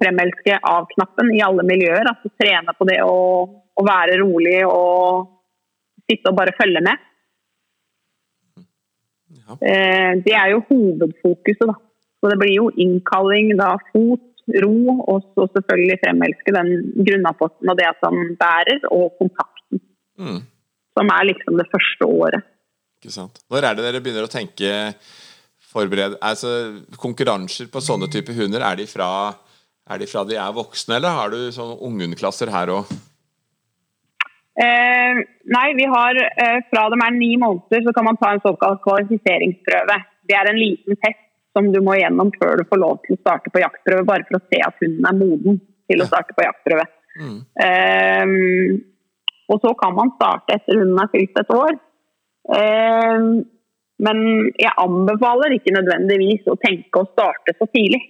fremelske av-knappen i alle miljøer. Altså trene på det å, å, være rolig og sitte og bare følge med. Ja. Eh, det er jo hovedfokuset, da. Så det blir jo innkalling, da fot, ro, og så selvfølgelig fremelske den grunnapporten og det at han bærer, og kontakten. Mm. Som er liksom det første året. Ikke sant. Når er det dere begynner å tenke forbered... altså, Konkurranser på sånne typer hunder, er de, fra, er de fra de er voksne, eller har du sånne unghundklasser her òg? Eh, nei, vi har eh, fra de er ni måneder, så kan man ta en såkalt kvalifiseringsprøve. Det er en liten test som du må gjennom før du får lov til å starte på jaktprøve, bare for å se at hunden er moden til å starte på jaktprøve. Mm. Um, og så kan man starte etter hunden er fylt et år. Um, men jeg anbefaler ikke nødvendigvis å tenke å starte så tidlig.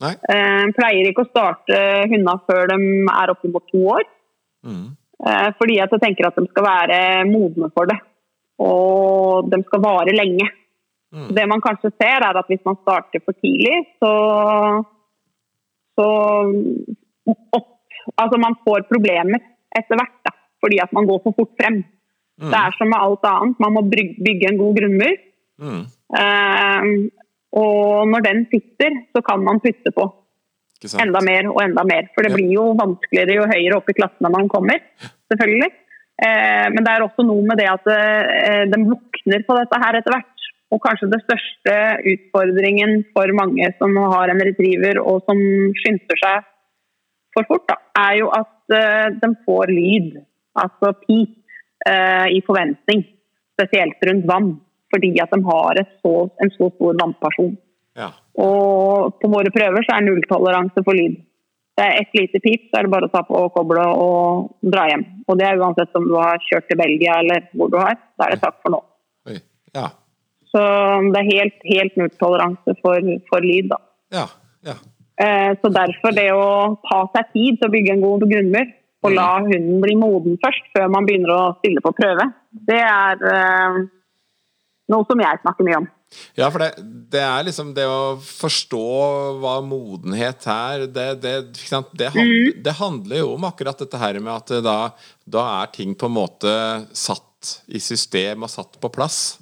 Nei. Eh, pleier ikke å starte hundene før de er oppimot to år. Mm. Uh, fordi jeg tenker at de skal være modne for det. Og de skal vare lenge. Mm. Det man kanskje ser, er at hvis man starter for tidlig, så, så opp, Altså man får problemer etter hvert. Da, fordi at man går for fort frem. Mm. Det er som med alt annet, man må bygge en god grunnmur. Mm. Eh, og når den sitter, så kan man putte på enda mer og enda mer. For det ja. blir jo vanskeligere jo høyere opp i klassene man kommer, selvfølgelig. Eh, men det er også noe med det at eh, den våkner på dette her etter hvert. Og kanskje det største utfordringen for mange som har en retriever og som skynder seg for fort, da, er jo at uh, de får lyd. Altså pip uh, i forventning, spesielt rundt vann. Fordi at de har så, en så stor vannperson. Ja. Og på våre prøver så er nulltoleranse for lyd. Det er ett lite pip, så er det bare å ta på koblet og dra hjem. Og det er uansett om du har kjørt til Belgia eller hvor du har. Da er det takk for nå. Ja. Så det er helt, helt nulltoleranse for, for, lyd, da. Ja. Ja. Eh, så derfor det å ta seg tid til å bygge en god grunnmur, og la mm. hunden bli moden først, før man begynner å stille på prøve. Det er uh, noe som jeg snakker mye om. Ja, for det, det, er liksom det å forstå hva modenhet er det, det, det, handler, mm. det, handler jo om akkurat dette her med at da, da er ting på en måte satt i system og satt på plass.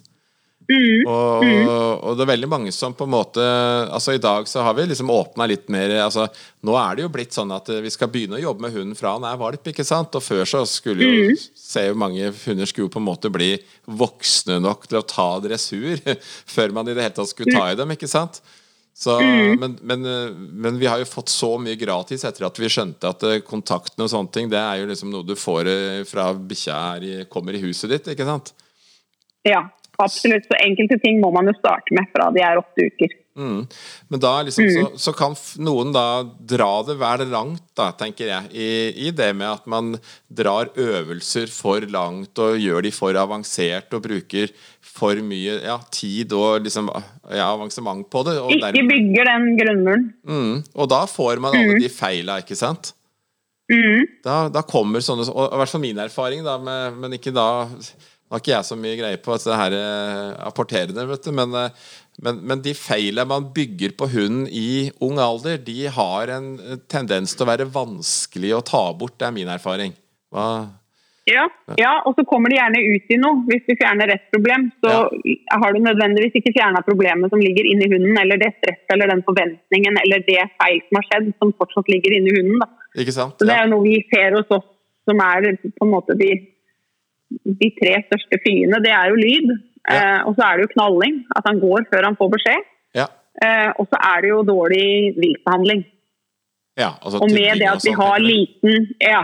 Mm. Og, mm. og, det er veldig mange som på en måte Altså I dag så har vi liksom åpna litt mer altså, Nå er det jo blitt sånn at vi skal begynne å jobbe med hunden fra han er valp. ikke sant? Og før så skulle jo mm. se jo mange hunder skulle på en måte bli voksne nok til å ta dressur <laughs> før man i det hele tatt skulle ta i dem. ikke sant? Så, men, men, men, vi har jo fått så mye gratis etter at vi skjønte at eh, kontakten og sånne ting, det er jo liksom noe du får eh, fra bikkja kommer i huset ditt, ikke sant? Ja. Absolutt. Så enkelte ting må man jo starte med fra de er åtte uker. Mm. Men da liksom, mm. så, så, kan noen da dra det vel langt, da, tenker jeg, i, i, det med at man drar øvelser for langt og gjør de for avansert og bruker for mye ja, tid og liksom, ja, avansement på det. ikke dermed, bygger den grunnmuren. Mm. Og da får man alle mm. de feila, ikke sant? Mm. Da, da, kommer sånne Og i hvert fall min erfaring, da, med, men ikke da har ikke jeg så mye greie på det her eh, apporterende, vet du, men, eh, men, men, de feilene man bygger på hunden i ung alder, de har en tendens til å være vanskelig å ta bort. Det er min erfaring. Hva? Ja, ja, og så kommer de gjerne ut i noe. Hvis du fjerner et problem, så ja. har du nødvendigvis ikke fjerna problemet som ligger inni hunden, eller det stresset eller den forventningen eller det feil som har skjedd, som fortsatt ligger inni hunden. Da. Ikke sant? Så Det er jo noe vi ser hos oss som er på en måte de de tre største flyene, det er jo lyd. Ja. Eh, og så er det jo knalling, at han går før han får beskjed. Ja. Eh, og så er det jo dårlig viltbehandling. Ja, altså og med det at vi har liten ja,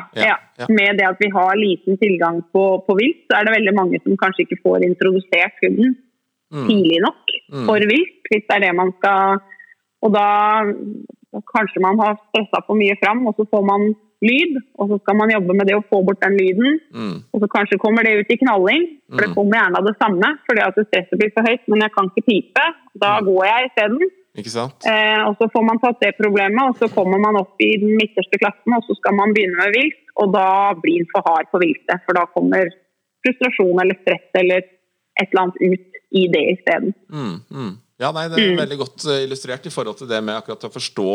med det at vi har liten tilgang på, på, vilt, så er det veldig mange som kanskje ikke får introdusert hunden mm. tidlig nok mm. for vilt, hvis det er det man skal Og da kanskje man har stressa for mye fram, og så får man lyd, og så skal man jobbe med det å få bort den lyden. Mm. Og så kanskje kommer det ut i knalling, for det kommer gjerne av det samme. fordi at stresset blir for høyt, men jeg kan ikke pipe. Da Mm. går jeg isteden. Eh, og så får man tatt det problemet, og så kommer man opp i den midterste klassen, og så skal man begynne med vilt, og da blir den for hard på viltet. For da kommer frustrasjon eller stress eller et eller annet ut i det isteden. Mm, mm. Ja, nei, det er veldig godt eh, illustrert i forhold til det med akkurat å forstå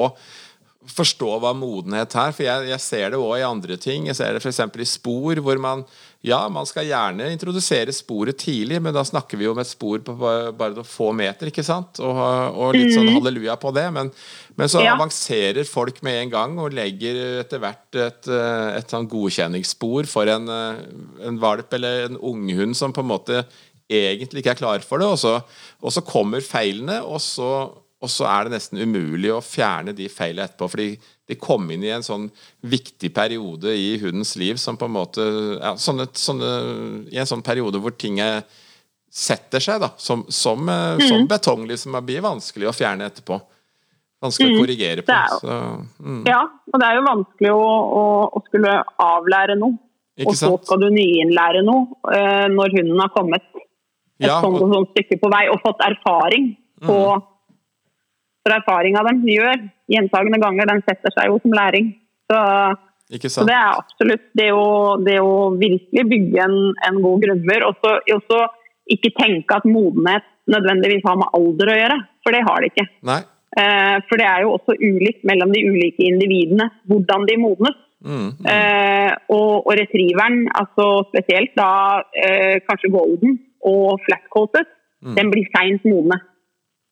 Forstå hva modenhet er. For jeg, jeg ser det òg i andre ting. Jeg ser det f.eks. i spor, hvor man Ja, man skal gjerne introdusere sporet tidlig, men da snakker vi om et spor på bare noen få meter, ikke sant? Og, og litt sånn halleluja på det. Men, men så Ja. avanserer folk med en gang og legger etter hvert et, eh, et sånn godkjenningsspor for en, eh, en valp eller en unghund som på en måte egentlig ikke er klar for det, og så, og så kommer feilene, og så, og så er det nesten umulig å fjerne de feilene etterpå, fordi de kom inn i en sånn viktig periode i hundens liv som på en måte ja, sånne, sånne, I en sånn periode hvor ting setter seg, da, som, som, eh, Mm. som betong, liksom, det blir vanskelig å fjerne etterpå. Vanskelig å korrigere på. Mm. Det er jo- Så, mm, Ja, og det er jo vanskelig å, å, å skulle avlære noe. ikke Og så sant? skal du nyinnlære noe eh, når hunden har kommet et Ja, sånt, og- Mm. sånt stykke på vei og fått erfaring på For erfaringa de gjør gjentagende ganger, den setter seg jo som læring. Så, så det er absolutt det å, det å virkelig bygge en, en god grunnmur. Og så ikke tenke at modenhet nødvendigvis har med alder å gjøre, for det har det ikke. Nei. Eh, for det er jo også ulikt mellom de ulike individene hvordan de modnes. Mm, mm, Eh, og, og retrieveren, altså spesielt da eh, kanskje golden og flatcoated, den blir seint modne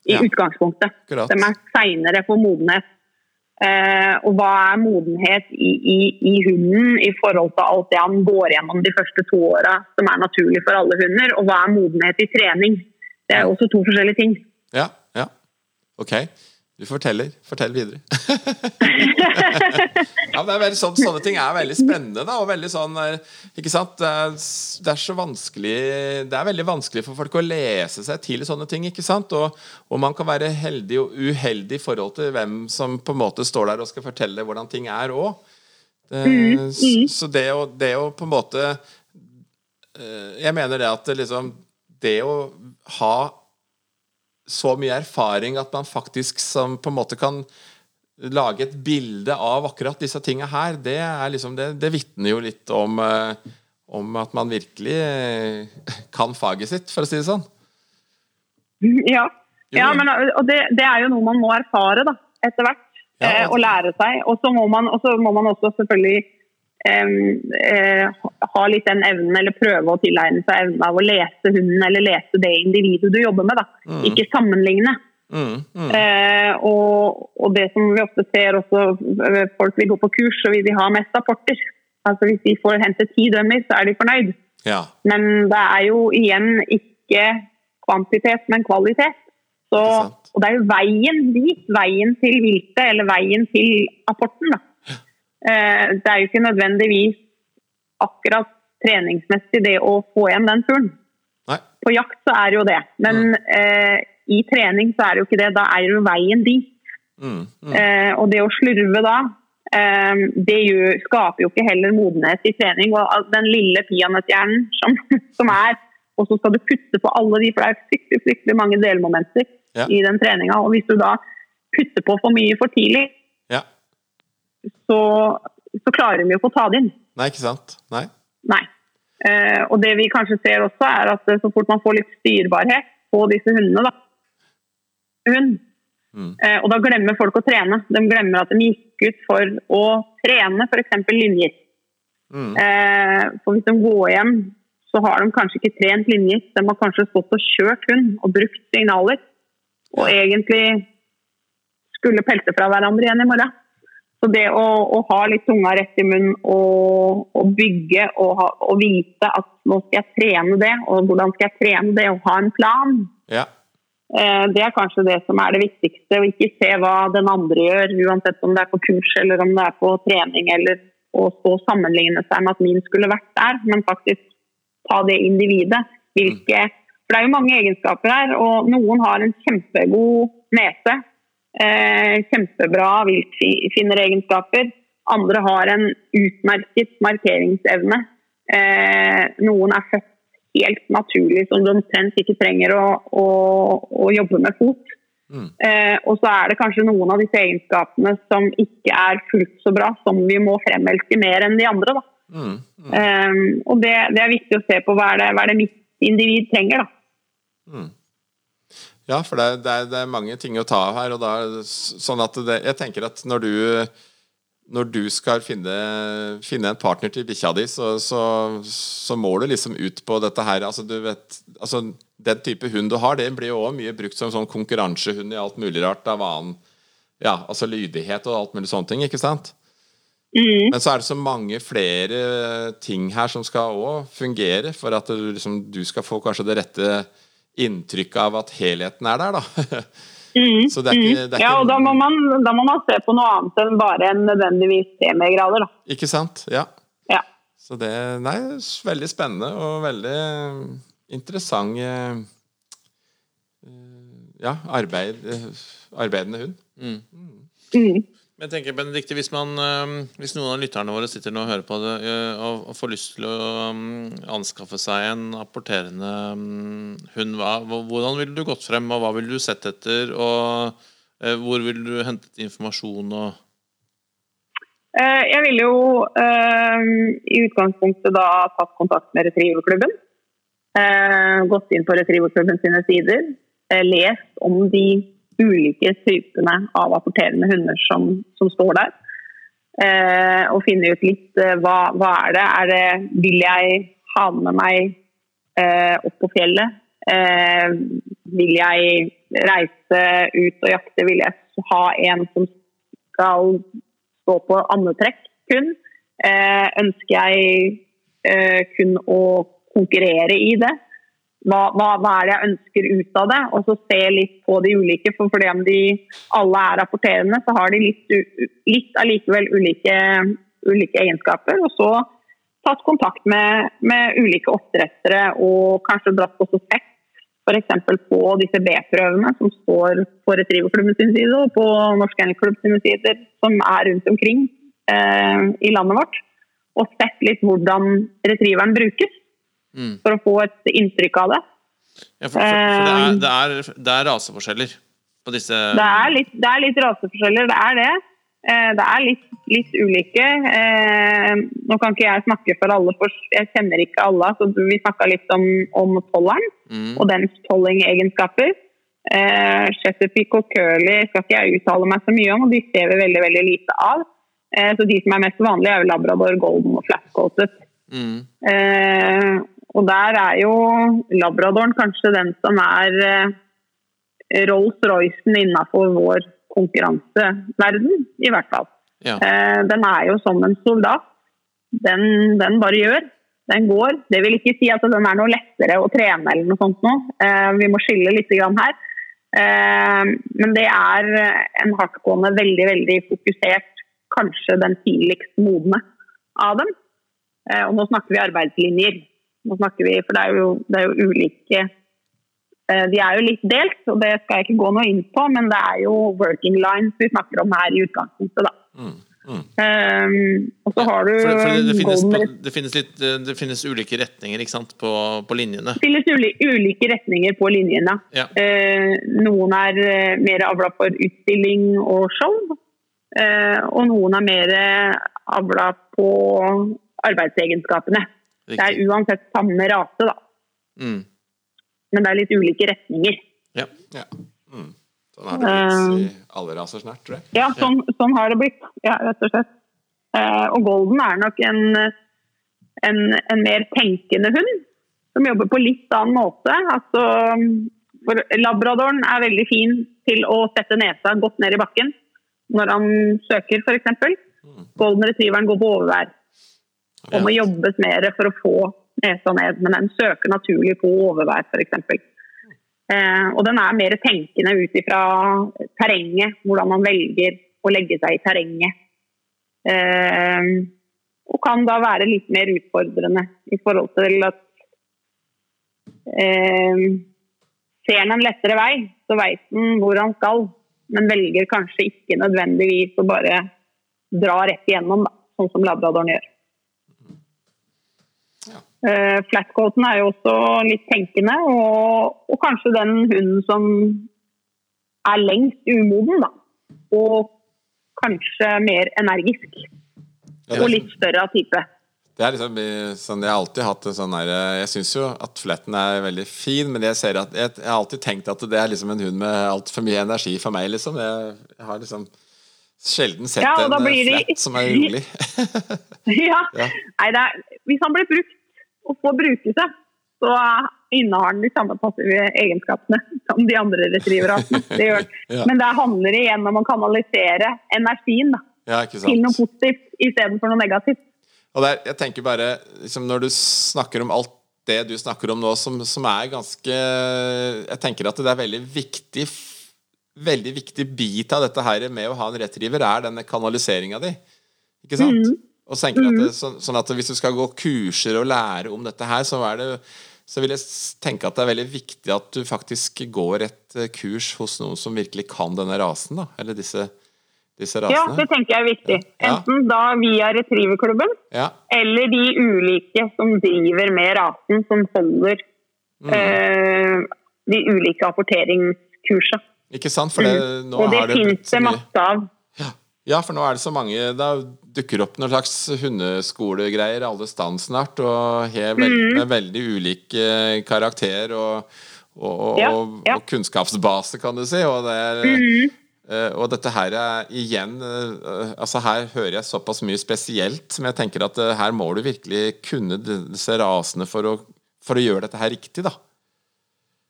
i Ja. utgangspunktet. Klart. De er seinere for modenhet. Eh, og hva er modenhet i, i, i hunden i forhold til alt det han går gjennom de første to åra, som er naturlig for alle hunder, og hva er modenhet i trening? Det er også to forskjellige ting. Ja, ja. Ok. Du forteller. Fortell videre. <laughs> ja, men det er veldig sånn, Sånne ting er veldig spennende. da, og veldig sånn, eh, ikke sant? Det er, så vanskelig Det er veldig vanskelig for folk å lese seg til sånne ting. ikke sant? Og, og man kan være heldig og uheldig i forhold til hvem som på en måte står der og skal fortelle hvordan ting er òg. Så det å, det å på en måte eh, Jeg mener det at liksom Det å ha så mye erfaring at man faktisk som på en måte kan lage et bilde av akkurat disse tinga her, det er liksom Det, det vitner jo litt om eh, om at man virkelig eh, kan faget sitt, for å si det sånn. Ja, ja men, og det, det er jo noe man må erfare da, etter hvert. Ja, eh, og lære seg. Og så må man, må man også selvfølgelig ha litt den evnen, eller prøve å tilegne seg evnen av å lese hunden eller lese det individet du jobber med. da. Ikke sammenligne. Mm, mm. Eh, og, og det som vi ofte ser også, eh, folk vil gå på kurs, så vil de ha mest rapporter. Altså Hvis de får hente ti dømmer, så er de fornøyd. Ja. Men det er jo igjen ikke kvantitet, men kvalitet. Så, det og det er jo veien dit, veien til viltet, eller veien til apporten. Da. Eh, det er jo ikke nødvendigvis akkurat treningsmessig det å få igjen den turen. Nei. På jakt så er det jo det, men eh, i trening så er det jo ikke det. Da er jo veien dit. Mm, mm. Eh, og det å slurve da, eh, det jo, skaper jo ikke heller modenhet i trening. Og den lille peanøtthjernen som, <laughs> som er, og så skal du putte på alle de, for det er fryktelig, fryktelig mange delmomenter Ja. i den treninga. Og hvis du da putter på for mye for tidlig. Så, så klarer de jo ikke å ta det inn. Nei, ikke sant? Nei. Nei. Eh, og det vi kanskje ser også, er at eh, så fort man får litt styrbarhet på disse hundene, da hund, Mm. eh, og da glemmer folk å trene. De glemmer at de gikk ut for å trene f.eks. linjer. Mm. Eh, for hvis de går hjem, så har de kanskje ikke trent linjer. De har kanskje stått og kjørt hund og brukt signaler. Og egentlig skulle pelte fra hverandre igjen i morgen. Så det å, å ha litt tunga rett i munnen og, og bygge og, ha, og vite at nå skal jeg trene det, og hvordan skal jeg trene det, og ha en plan, Ja. eh, det er kanskje det som er det viktigste. Og ikke se hva den andre gjør, uansett om det er på kurs eller om det er på trening, eller å stå og sammenligne seg med at min skulle vært der, men faktisk ta det individet. Hvilke, for det er jo mange egenskaper her, og noen har en kjempegod nese. Eh, kjempebra viltfinneregenskaper. Andre har en utmerket markeringsevne. Eh, noen er født helt naturlig, som de omtrent ikke trenger å, å, å jobbe med fot. Mm. Eh, og så er det kanskje noen av disse egenskapene som ikke er fullt så bra, som vi må fremelske mer enn de andre. Mm. Mm. Eh, og det, det, er viktig å se på hva er det, hva er det mitt individ trenger. da. Ja, for det det, er, det er, mange ting å ta av her. og da, sånn at det, Jeg tenker at når du når du skal finne, finne en partner til bikkja di, så, så, så, må du liksom ut på dette her. Altså, du vet, altså, den type hund du har, den blir jo også mye brukt som sånn konkurransehund i alt mulig rart. Av annen, ja, altså lydighet og alt mulig sånne ting, ikke sant? Mm. Men så er det så mange flere ting her som skal òg fungere for at du, liksom, du skal få kanskje det rette inntrykket av at helheten er der, da. <laughs> Mm, ikke, mm. ja, og da må, man, da må, man, se på noe annet enn bare en nødvendigvis semigrader, Da. Ikke sant? Ja. ja. Så det Nei, veldig spennende og veldig interessant eh, Ja, arbeid, eh, arbeidende hund. Mm. Mm. Jeg tenker, Benedikte, hvis, man, hvis, noen av lytterne våre sitter nå og hører på det og, får lyst til å anskaffe seg en apporterende hund, hva, hvordan ville du gått frem, og hva ville du sett etter? og Hvor ville du hentet informasjon? og Jeg ville jo i utgangspunktet da tatt kontakt med Retrieverklubben. Gått inn på Retrieverklubben sine sider. Lest om de ulike typene av apporterende hunder som, som står der. Eh, og finne ut litt eh, hva, hva, er det er det Vil jeg ha med meg eh, opp på fjellet? Eh, vil jeg reise ut og jakte? Vil jeg ha en som skal stå på andetrekk kun? Eh, ønsker jeg eh, kun å konkurrere i det? Hva, hva, hva, er det jeg ønsker ut av det, og så se litt på de ulike. For fordi om de alle er rapporterende, så har de litt, litt allikevel ulike, ulike, egenskaper. Og så tatt kontakt med, med ulike oppdrettere og kanskje dratt også sett f.eks. på disse B-prøvene som står på Retrieverklubben sin side og på Norsk Kennelklubb sine sider, som er rundt omkring eh, i landet vårt. Og sett litt hvordan retrieveren brukes mm. for å få et inntrykk av det. Ja, for, for, for det, er, eh, det, er, det, er, raseforskjeller på disse Det er litt, det er litt raseforskjeller, det er det. Eh, det er litt, litt, ulike. Eh, nå kan ikke jeg snakke for alle, for jeg kjenner ikke alle. så Vi snakka litt om, om tolleren mm. og dens tolling-egenskaper. Eh, Chesapeake og Curly skal ikke jeg uttale meg så mye om, og de ser vi veldig veldig lite av. Eh, så De som er mest vanlige, er jo Labrador, Golden og Flatcoated. Mm. Eh, og der er jo labradoren kanskje den som er eh, Rolls-Roycen innenfor vår konkurranseverden, i hvert fall. Ja. Eh, den er jo som en soldat. Den, den, bare gjør. Den går. Det vil ikke si at den er noe lettere å trene eller noe sånt nå. Eh, vi må skille litt her. Men det er en hardtgående, veldig, veldig fokusert, kanskje den tidligst modne av dem. Og nå snakker vi arbeidslinjer. Nå snakker vi, for det er jo, det er jo ulike eh, De er jo litt delt, og det skal jeg ikke gå noe inn på, men det er jo working lines vi snakker om her i utgangspunktet, da. Mm. Mm. Um, og så har du for, for det, finnes, det, finnes litt, det, finnes, ulike retninger ikke sant, på, på linjene? Det finnes ulike, ulike retninger på linjene. Ja. Uh, noen er uh, mer avla for utstilling og show. Uh, og noen er mer avla på arbeidsegenskapene. Det er uansett samme rase, da. Mm. Men det er litt ulike retninger. Ja. ja. Mm. Sånn har det blitt i alle raser snart, tror jeg. Ja, sånn, sånn har det blitt. Ja, rett og slett. Uh, og golden er nok en, en, en, mer tenkende hund, som jobber på litt annen måte. Altså, labradoren er veldig fin til å sette nesa godt ned i bakken når han søker, f.eks. Mm. Golden retrieveren går på overvær og må jobbes mer for å få nesa ned. Men den søker naturlig på overvær, f.eks. Eh, og den er mer tenkende ut ifra terrenget, hvordan man velger å legge seg i terrenget. Eh, og kan da være litt mer utfordrende i forhold til at eh, Ser han en lettere vei, så veit han hvor han skal, men velger kanskje ikke nødvendigvis å bare dra rett igjennom, da, sånn som labradoren gjør. Uh, Flatcoaten er jo også litt tenkende, og, og kanskje den hunden som er lengst umoden, da. Og kanskje mer energisk. Og litt større av type. det er liksom eh, sånn Jeg har alltid hatt en sånn der eh, Jeg syns jo at fletten er veldig fin, men jeg ser at jeg, jeg har alltid tenkt at det er liksom en hund med altfor mye energi for meg, liksom. Jeg, jeg har liksom sjelden sett Ja, en flett de- som er rolig. <laughs> ja. <laughs> Ja. Nei, det er, hvis han blir brukt og får bruke seg, så innehar den de samme passive egenskapene som de andre retrieverrasene. <laughs> Det. Ja. Men det handler igjen om å kanalisere energien da, Ja, til noe positivt istedenfor noe negativt. Og der, jeg tenker bare liksom Når du snakker om alt det du snakker om nå, som, som er ganske Jeg tenker at det er veldig viktig Veldig viktig bit av dette her med å ha en retriever, er denne kanaliseringa di. Ikke sant? Og tenker jeg at det, så, sånn at hvis du skal gå kurser og lære om dette her, så er det så vil jeg tenke at det er veldig viktig at du faktisk går et eh, kurs hos noen som virkelig kan denne rasen, da. Eller disse, disse Ja, det tenker jeg er viktig. Ja. Enten da via retrieverklubben, Ja. eller de ulike som driver med rasen, som holder Mm. eh, de ulike apporteringskursene. Ikke sant? For det, nå Mm. Og det har det finnes det masse av. Ja. ja, for nå er det så mange Da dukker opp noen slags hundeskolegreier alle stand snart, og har veld, Mm. med veldig ulik karakter og, og, og, Ja, ja. og kunnskapsbase, kan du si. Og, det er, Mm. og dette her er igjen eh, Altså Her hører jeg såpass mye spesielt, men jeg tenker at eh, her må du virkelig kunne disse rasene for å, for å gjøre dette her riktig, da.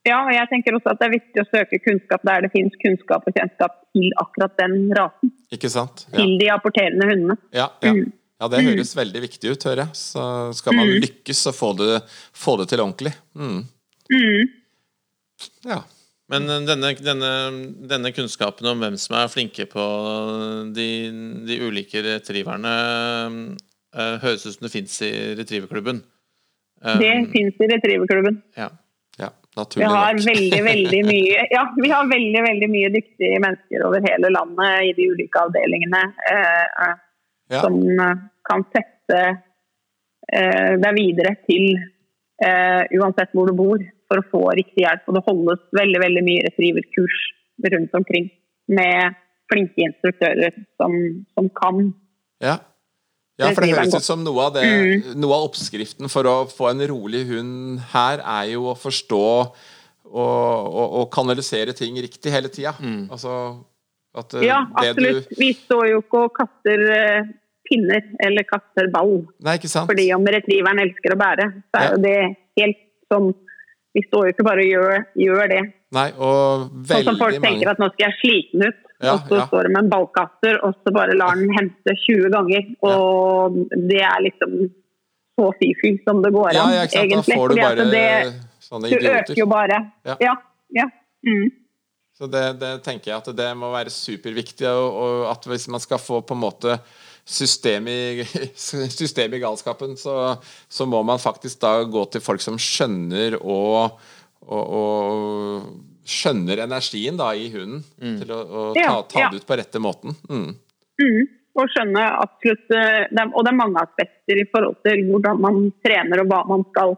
Ja, og jeg tenker også at det er viktig å søke kunnskap der det finnes kunnskap og kjennskap til akkurat den rasen. Ikke sant? Ja. Til de apporterende hundene. Ja, ja. Mm. ja det høres veldig viktig ut, hører jeg. Så skal man lykkes og få det, få det til ordentlig. Mm. Mm. Ja. Men eh, denne, denne, denne kunnskapen om hvem som er flinke på de, de ulike retrieverne, eh, høres ut som det fins i retrieverklubben. Det Det finnes i retrieverklubben. ja. Ja Vi har nok. veldig, veldig mye <laughs> Ja, vi har veldig, veldig mye dyktige mennesker over hele landet i de ulike avdelingene eh, eh, Ja. som eh, kan sette eh, deg videre til eh, uansett hvor du bor, for å få riktig hjelp. Og det holdes veldig, veldig mye retrieverkurs rundt omkring med flinke instruktører som, som kan. Ja. Ja, for det høres ut som noe av, det, noe av oppskriften for å få en rolig hund her, er jo å forstå og, og, og kanalisere ting riktig hele tida. Altså at eh, Ja, det absolutt. Vi står jo ikke og kaster eh, pinner eller kaster ball. Nei, ikke sant? Fordi om retrieveren elsker å bære, så er Ja. det helt sånn Vi står jo ikke bare og gjør, gjør det. Nei, og veldig mange... Sånn som folk mange tenker at nå skal jeg slite den ut, Ja, og så ja. står det med en ballkaster, og så bare lar den hente 20 ganger. Og det er liksom så fy-fy som det går an, ja, sant? Da får du bare det, sånne du øker jo bare. Ja. Ja. ja. Mm. Så det, det tenker jeg at det må være superviktig, og, og at hvis man skal få på en måte system i, <laughs> system i galskapen, så, så må man faktisk da gå til folk som skjønner og, og, og skjønner energien da i hunden til å, å ta, Ja, ta ja. det ut på rette måten. Mm. Mm. Og skjønne absolutt eh, det Og det er mange aspekter i forhold til hvordan man trener og hva man skal,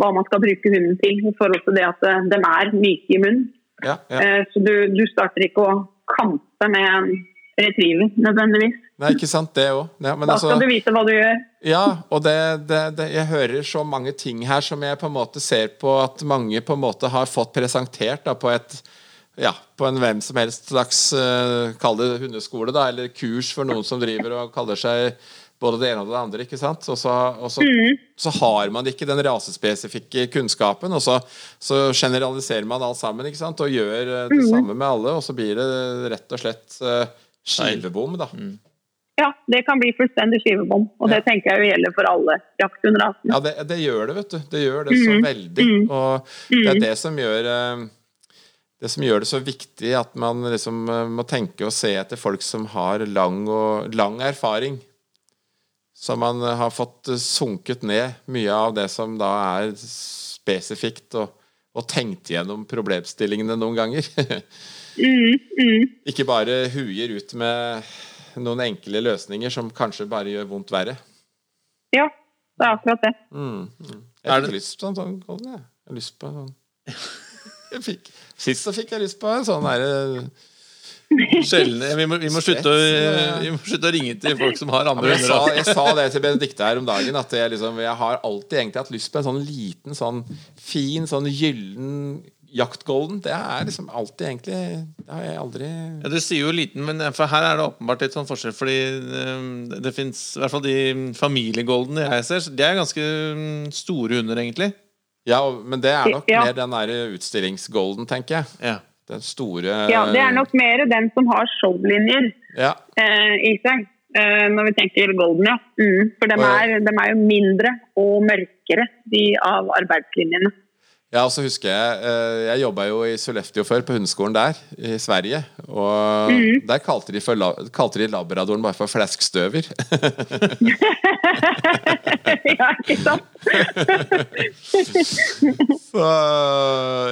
hva man skal bruke hunden til. I forhold til det at eh, de er myke i munnen. Ja, ja. Eh, Så du, du starter ikke å kampe med en retriever nødvendigvis. Nei, ikke sant, det òg. Ja, Da altså- skal du vite hva du gjør. Ja, og det, det, det, jeg hører så mange ting her som jeg på en måte ser på at mange på en måte har fått presentert da, på et ja, på en hvem som helst slags uh, kall det hundeskole, da, eller kurs for noen som driver og kaller seg både det ene og det andre. ikke sant? Og så, og så, så har man ikke den rasespesifikke kunnskapen, og så, så generaliserer man alt sammen ikke sant? og gjør det det samme med alle, og så blir det rett og slett uh, skivebom. da. Ja, det kan bli fullstendig skivebom. Og det tenker jeg jo gjelder for alle jakthundrasene. Ja, det, det gjør det, vet du. Det gjør det så veldig. Og det er det som gjør eh, det som gjør det så viktig at man liksom eh, må tenke og se etter folk som har lang, og, lang erfaring. Så man eh, har fått sunket ned mye av det som da er spesifikt, og, og tenkt gjennom problemstillingene noen ganger. <laughs> Mm, mm. Ikke bare huier ut med noen enkle løsninger som kanskje bare gjør vondt verre. Ja, det er akkurat det. Mm, mm. Jeg Er fikk det- lyst på en sånn golden, jeg. Jeg lyst på en sånn <laughs> jeg fikk, Sist så fikk jeg lyst på en sånn derre Sjelden. Vi må, vi, må slutte å, vi må slutte å ringe til folk som har andre jeg, sa, hunder. jeg sa det til Benedicte her om dagen, at jeg, liksom, jeg har alltid egentlig hatt lyst på en sånn liten, sånn fin, sånn gyllen jaktgolden. Det er liksom alltid egentlig Det har jeg aldri Ja, Du sier jo liten, men for her er det åpenbart litt sånn forskjell. Fordi det, det fins i hvert fall de familiegoldene jeg ser, de er ganske mm, store hunder, egentlig. Ja, men det er nok Ja. mer den der utstillingsgolden, tenker jeg. Ja. Den store Ja, det er nok mer den som har showlinjer Ja. eh, i seg. Eh, når vi tenker golden, ja. Mm, for de er, de er jo mindre og mørkere, de av arbeidslinjene. Ja, og så husker Jeg eh, Jeg jobba jo i Sollefteå før, på hundeskolen der i Sverige. Og mm. der kalte de, for, kalte de labradoren bare for fleskstøver. <laughs> ja, ikke sant? <laughs> Så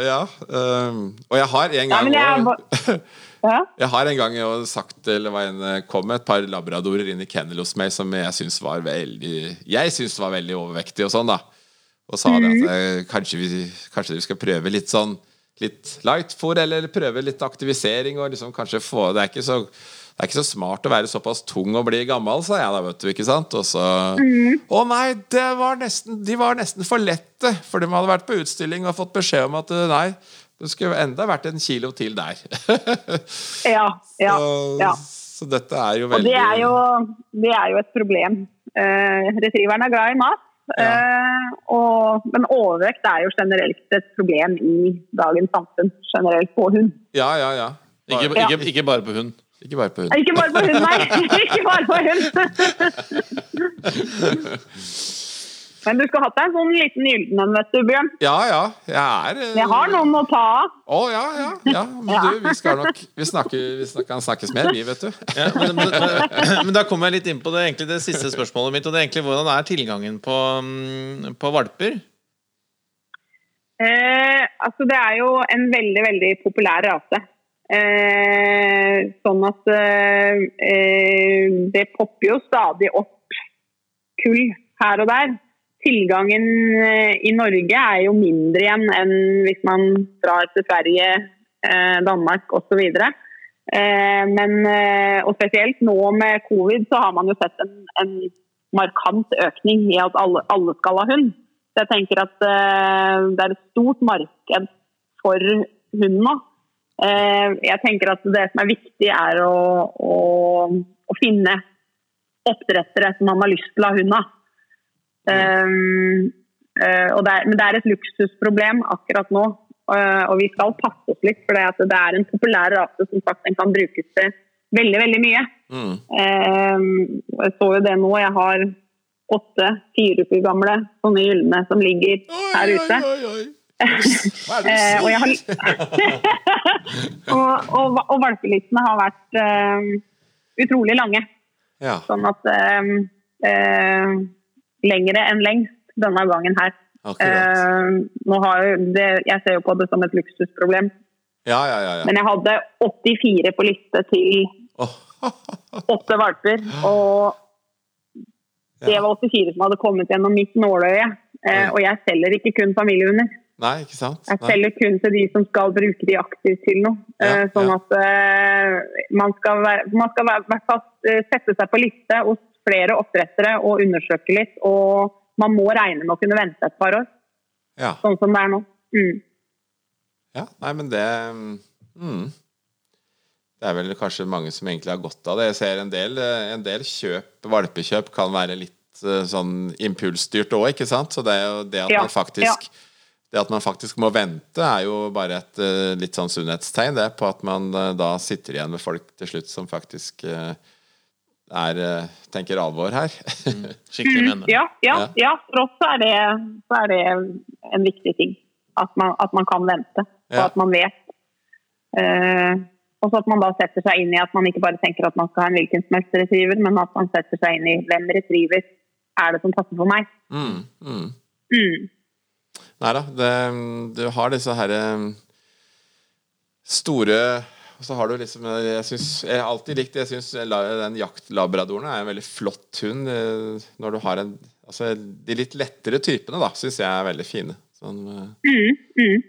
ja. eh, og jeg har en gang ja, jeg ja. <laughs> Jeg har en gang jo sagt Eller var en, kom med et par labradorer inn i kennel hos meg som jeg syns var veldig Jeg synes var veldig overvektig og sånn, da. Og sa det at eh, kanskje, vi, kanskje vi skal prøve litt sånn Litt lightfôr, eller prøve litt aktivisering, og liksom kanskje få Det er ikke så det er ikke så smart å være såpass tung og bli gammel, sa jeg da, vet du. ikke sant? Og så Å nei, det var nesten, de var nesten for lette, for de hadde vært på utstilling og fått beskjed om at eh, nei, det skulle enda vært en kilo til der. <laughs> Ja, ja, Så, ja. så dette er jo Og veldig det er jo, det er jo et problem. Uh, retrieveren er glad i mat. Eh, og, men overvekt er jo generelt et problem i dagens samfunn. Generelt på hund. Ja, ja, ja. Ikke, Bare, ikke, ikke bare på hund. ikke bare på hund. Ikke bare på hund, nei! <laughs> Ikke bare på hund. <laughs> Men du skulle hatt deg en sånn liten gylden en, vet du, Bjørn. Ja, ja. Jeg er Jeg har noen å ta av. Å, ja, ja. ja. Men Ja. du, vi skal nok Vi, snakker, vi snakker, kan snakkes mer, vi, vet du. Ja, men, men, men, men da kommer jeg litt inn på det, egentlig, det siste spørsmålet mitt. Og det er egentlig hvordan er tilgangen på, mm, på valper? Eh, altså det er jo en veldig, veldig populær rase. Eh, sånn at eh, eh, det popper jo stadig opp kull her og der. Tilgangen eh, i Norge er jo mindre igjen enn hvis man drar til Sverige, eh, Danmark osv. Eh, men, og spesielt nå med covid så har man jo sett en, en markant økning i at alle, alle skal ha hund. Så jeg tenker at det er et stort marked for hund nå. Jeg tenker at det som er viktig, er å, å, å finne oppdrettere som man har lyst til å ha hund av. Um, uh, det er, men det er et luksusproblem akkurat nå. Uh, og vi skal passe oss litt, for det, det er en populær rase som sagt den kan brukes til veldig, veldig mye. Mm. Um, jeg så jo det nå. Jeg har åtte fire uker gamle sånne gylne som ligger her ute. Oi, oi. Hva er det Eh, du jeg sier? har, <laughs> og, og, og valpelistene har vært eh, utrolig lange. Ja, Sånn at eh, eh, Lengre enn lengst denne gangen her. Eh, jo det, jeg ser jo på det som et luksusproblem, Ja, ja, ja. ja. men jeg hadde 84 på liste til <laughs> åtte valper. Og det var 84 som hadde kommet gjennom mitt nåløye. Eh, og jeg selger ikke kun familiehunder. Nei, ikke sant? Jeg selger kun til de som skal bruke de aktivt til noe. Eh, sånn at man skal, være, man skal være, sette seg på liste hos flere oppdrettere og undersøke litt. Og man må regne med å kunne vente et par år, Ja. sånn som det er nå. Mm. ja. Nei, men det mm. Det er vel kanskje mange som egentlig har godt av det. Jeg ser en del, eh, en del kjøp, valpekjøp kan være litt eh, sånn impulsstyrt òg, ikke sant? Så det er jo det at Ja, man faktisk Det at man faktisk må vente, er jo bare et eh, litt sånn sunnhetstegn, det, på at man da sitter igjen med folk til slutt som faktisk eh, er eh, tenker alvor her. <laughs> Skikkelig mener. Ja, ja, Ja. ja. For oss er, det, så er det en viktig ting. At man, at man kan vente, og Ja. at man vet. Uh, og så at man da setter seg inn i at man ikke bare tenker at man skal ha en hvilken som helst retriever, men at man setter seg inn i hvem retriever er det som passer for meg. Mm, mm. Mm. Nei da, du har disse her eh, store så har du liksom Jeg, synes, jeg har alltid likt Jeg syns den jaktlabradoren er en veldig flott hund. eh, Når du har en Altså, de litt lettere typene, da, syns jeg er veldig fine. Sånn eh, Mm, mm.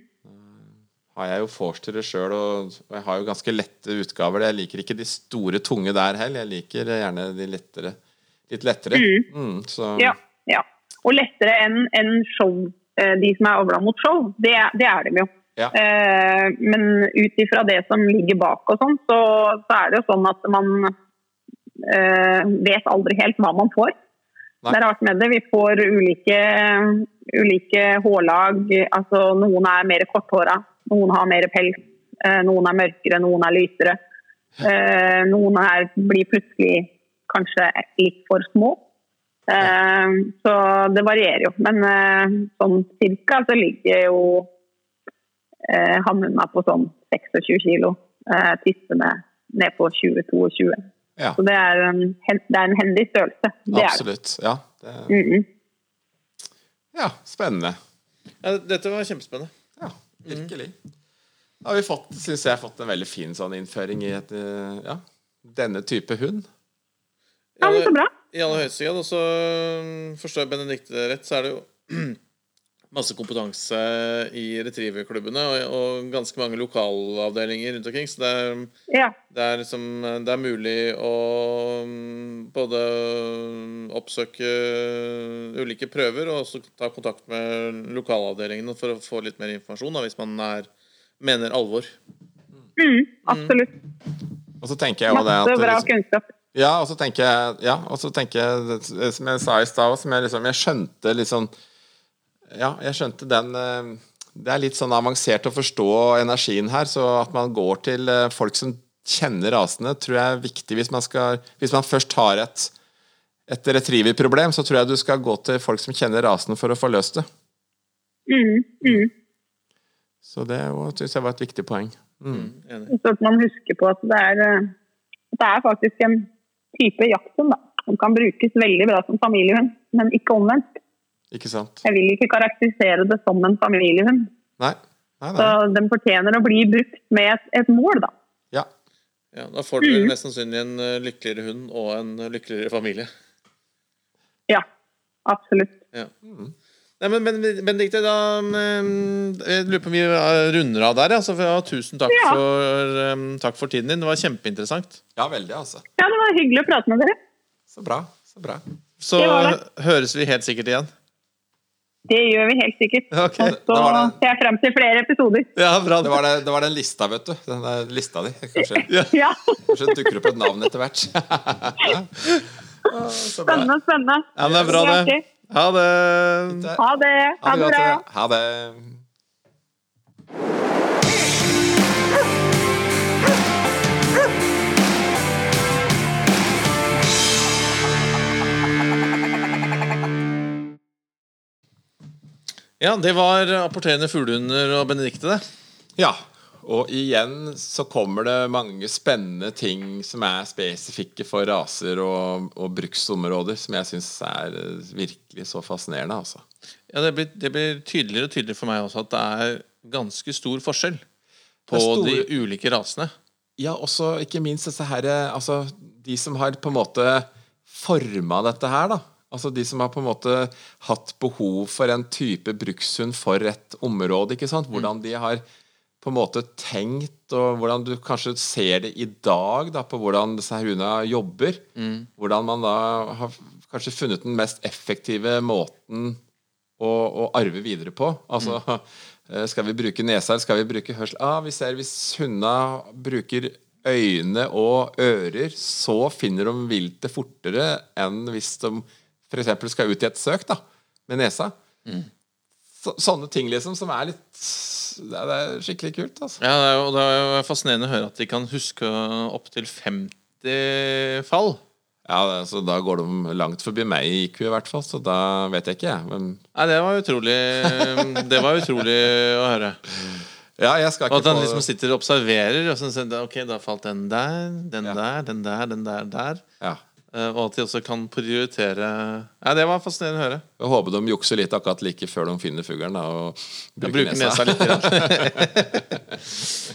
har jeg jo forstere sjøl, og, jeg har jo ganske lette utgaver. Jeg liker ikke de store, tunge der heller. Jeg liker gjerne de lettere. Litt lettere. Mm, så Ja, ja. Og lettere enn en show, eh, de som er avla mot show. Det, det er de jo. Ja. Eh, men ut ifra det som ligger bak og sånn, så, så er det jo sånn at man eh, vet aldri helt hva man får. Nei. Det er rart med det. Vi får ulike, ulike hårlag. Altså, noen er mer korthåra, noen har mer pels. eh, noen er mørkere, noen er lysere. Noen her blir plutselig kanskje litt for små. Så det varierer jo. Men sånn cirka så ligger jo eh, hannhunda på sånn 26 kilo. Eh, tissene ned på 20-22. Ja, Så det er, en, det er en hendig størrelse. Det er det. absolutt. Ja, det, Mm, mm. ja spennende. Ja, dette var kjempespennende. Ja, virkelig. Da har vi fått, synes jeg, fått en veldig fin sånn innføring i et, eh, ja, denne type hund. Ja, men så bra. I aller høyeste grad. Og så mm, forstår jeg Benedicte rett, så er det jo <clears throat> masse kompetanse i retrieverklubbene og, og ganske mange lokalavdelinger rundt omkring. Så det er, Ja. det er liksom Det er mulig å mm, både oppsøke ulike prøver og også ta kontakt med lokalavdelingene for å få litt mer informasjon da, hvis man er, mener alvor. Mm, absolutt. Og så tenker jeg jo det Masse at bra liksom, kunnskap. Ja, og så tenker jeg, ja, og så tenker jeg det som jeg sa i stad, som jeg liksom Jeg skjønte litt sånn Ja, jeg skjønte den eh, Det er litt sånn avansert å forstå energien her, så at man går til eh, folk som kjenner rasene, tror jeg er viktig hvis man skal Hvis man først har et et retrieverproblem, så tror jeg du skal gå til folk som kjenner rasen for å få løst det. Mm, mm. Så det syns jeg var et viktig poeng. Mm. Så at man husker på at det er, eh, at det er faktisk en type jakthund som kan brukes veldig bra som familiehund, men ikke omvendt. Ikke sant? Jeg vil ikke karakterisere det som en familiehund. Nei. Nei, Så den fortjener å bli brukt med et, et mål, da. Ja. Ja, da får du mest sannsynlig en eh, lykkeligere hund og en eh, lykkeligere familie. Ja, absolutt. Ja. Nei, men Ben- Benedicte, da mm, Jeg lurer på om vi eh, runder av der. Altså, for, ja, tusen takk, Ja. for, um, takk for tiden din. Det var kjempeinteressant. ja, veldig, altså. Ja, det var hyggelig å prate med dere. Så bra. Så bra. Så Det det. høres vi helt sikkert igjen. Det gjør vi helt sikkert. <laughs> Okay. Og så ser jeg frem til flere episoder. Ja, bra. Det var, det, det var den lista, vet du. Den der lista di. Kanskje, <laughs> Ja, kanskje dukker opp et navn etter hvert. <laughs> ja. spennende, spennende. Ja, men det er bra, det. Ha det. Ha det. Ha det bra. ja. Ha det. Ja, det var apporterende fuglehunder og Benedicte, det. Ja. Og igjen så kommer det mange spennende ting som er spesifikke for raser og, og bruksområder, som jeg syns er virkelig så fascinerende, altså. Ja, det blir, det blir tydeligere og tydeligere for meg også at det er ganske stor forskjell på store- de ulike rasene. Ja, også ikke minst disse her eh, Altså, de som har på en måte forma dette her, da. Altså de som har på en måte hatt behov for en type brukshund for et område, ikke sant. Hvordan de har på en måte tenkt, og hvordan du kanskje ser det i dag, da, på hvordan disse hundene jobber. Hvordan man da har kanskje funnet den mest effektive måten å, å arve videre på. Altså, mm. <laughs> skal vi bruke nesa, eller skal vi bruke hørsel? Ah, vi ser hvis hundene bruker øyne og ører, så finner de viltet fortere enn hvis de f.eks. skal ut i et søk da, med nesa. Så, sånne ting liksom som er litt Det er, det er skikkelig kult. altså. Ja, det er, jo, det er jo fascinerende å høre at de kan huske opptil 50 fall. Ja, det, så Da går de langt forbi meg i IQ, i hvert fall. Så da vet jeg ikke, jeg. Men Nei, det var utrolig <laughs> Det var utrolig å høre. ja, jeg skal ikke Og at han få liksom sitter og observerer. Og så ok, da falt den der, den Ja. der, den der, den der, der. ja. Eh, og at de også kan prioritere Ja, Det var fascinerende å høre. Jeg håper de jukser litt akkurat like før de finner fuglen. Og bruker bruker nesa litt. <laughs>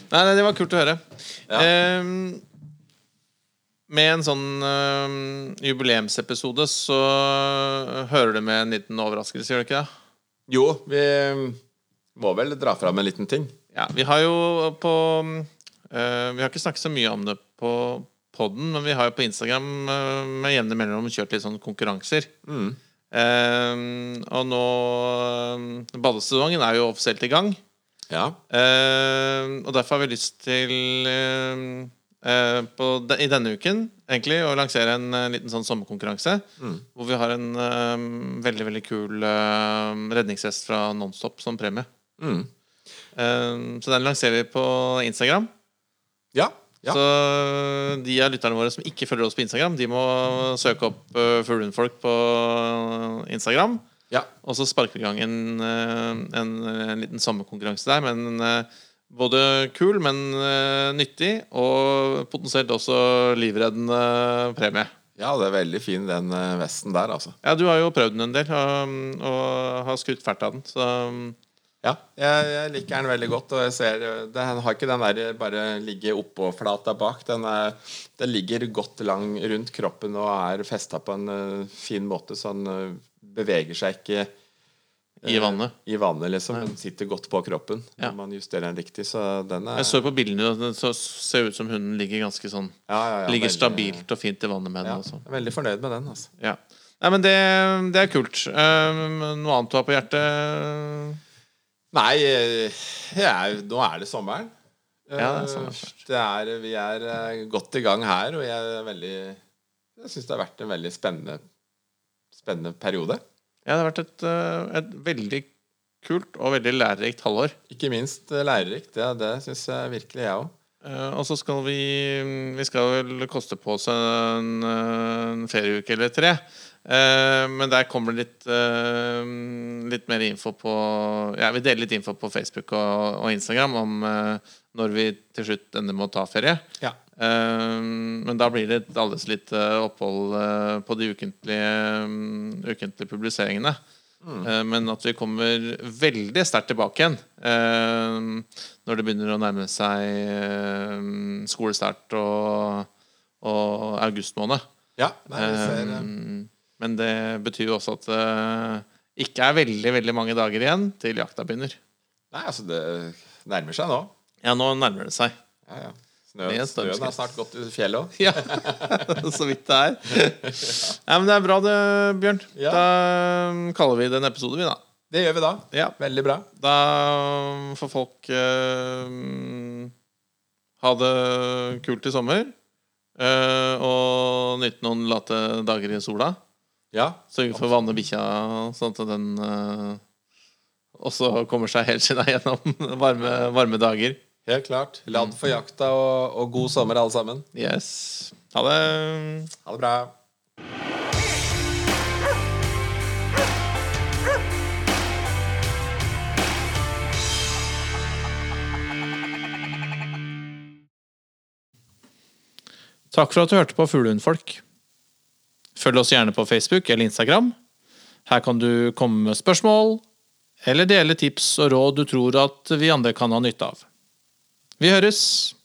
Nei, nei, det var kult å høre. Ja. Um, med en sånn um, jubileumsepisode så hører du med en liten overraskelse, gjør du ikke det? Jo, vi må vel dra fram en liten ting. Ja, vi har jo på uh, Vi har ikke snakket så mye om det på podden, men vi har jo på Instagram eh, med jevne mellomrom kjørt litt sånn konkurranser. Mm. Eh, og nå uh, Badesesongen er jo offisielt i gang. Ja. Eh, og derfor har vi lyst til eh, eh, på de, i denne uken egentlig å lansere en eh, liten sånn sommerkonkurranse. Mm. Hvor vi har en eh, veldig veldig kul eh, redningsvest fra Nonstop som premie. Mm. Eh, så den lanserer vi på Instagram. Ja. Ja. Så de av lytterne våre som ikke følger oss på Instagram, de må søke opp uh, Fuglehundfolk på Instagram. ja. Og så sparker vi i gang en, eh, en, en liten sommerkonkurranse der. Men eh, både kul, men nyttig, og potensielt også livreddende premie. Ja, det er veldig fin den vesten der, altså. Ja, du har jo prøvd den en del, og, og har skrutt fælt av den. Så Ja, jeg, jeg liker den veldig godt. Og jeg ser eh, Den har ikke den der bare ligge oppå flata bak. Den, er, den ligger godt lang rundt kroppen og er festa på en uh, fin måte, så den uh, beveger seg ikke uh, I vannet. I vannet, liksom. Den sitter godt på kroppen Ja. når man justerer den riktig. Så den er jeg så på bildene, og det så- ser ut som hunden ligger ganske sånn ja, ja, Ligger veldig- stabilt og fint i vannet med den også. jeg er veldig fornøyd med den. altså Ja. Nei, men det, det er kult. Um, noe annet du har på hjertet? Nei, eh, jeg, nå er det sommeren. Ja, det er sommeren. det er, vi er eh, godt i gang her, og jeg er veldig Jeg syns det har vært en veldig spennende, spennende periode. Ja, det har vært et, et veldig kult og veldig lærerikt halvår. Ikke minst eh, lærerikt. Det, det syns jeg virkelig, jeg òg. Uh, og så skal vi Vi skal vel koste på oss en, en ferieuke eller tre. Uh, men der kommer det litt, uh, litt mer info på Ja, vi deler litt info på Facebook og, og Instagram om når vi til slutt ender med å ta ferie. Ja. Men da blir det et alles lite opphold på de ukentlige, um, ukentlige publiseringene. Uh, men at vi kommer veldig sterkt tilbake igjen uh, når det begynner å nærme seg uh, skolestart og, og august måned. ja eh, men det betyr jo også at det ikke er veldig veldig mange dager igjen til jakta begynner. nei, altså, det nærmer seg nå. Ja, nå nærmer det seg. Ja, ja. Snø, Med snøen stormskritt. har snart gått ut i fjellet òg. <laughs> Ja, <laughs> så vidt det er. <laughs> Ja, men det er bra det, Bjørn. Ja. Da um, kaller vi det en episode, vi, da. Det gjør vi da. Ja. Veldig bra. Da får folk eh, ha det kult i sommer. eh, og nyte noen late dager i sola. Ja. Sørge for å vanne bikkja, sånn at den eh, også kommer seg helt skinna gjennom varme, varme dager. Helt klart. Ladd for jakta og, og god sommer, alle sammen. Yes. Ha det. Ha det bra. Takk for at du hørte på Fuglehundfolk. Følg oss gjerne på Facebook eller Instagram. Her kan du komme med spørsmål, eller dele tips og råd du tror at vi andre kan ha nytte av. Vi høres!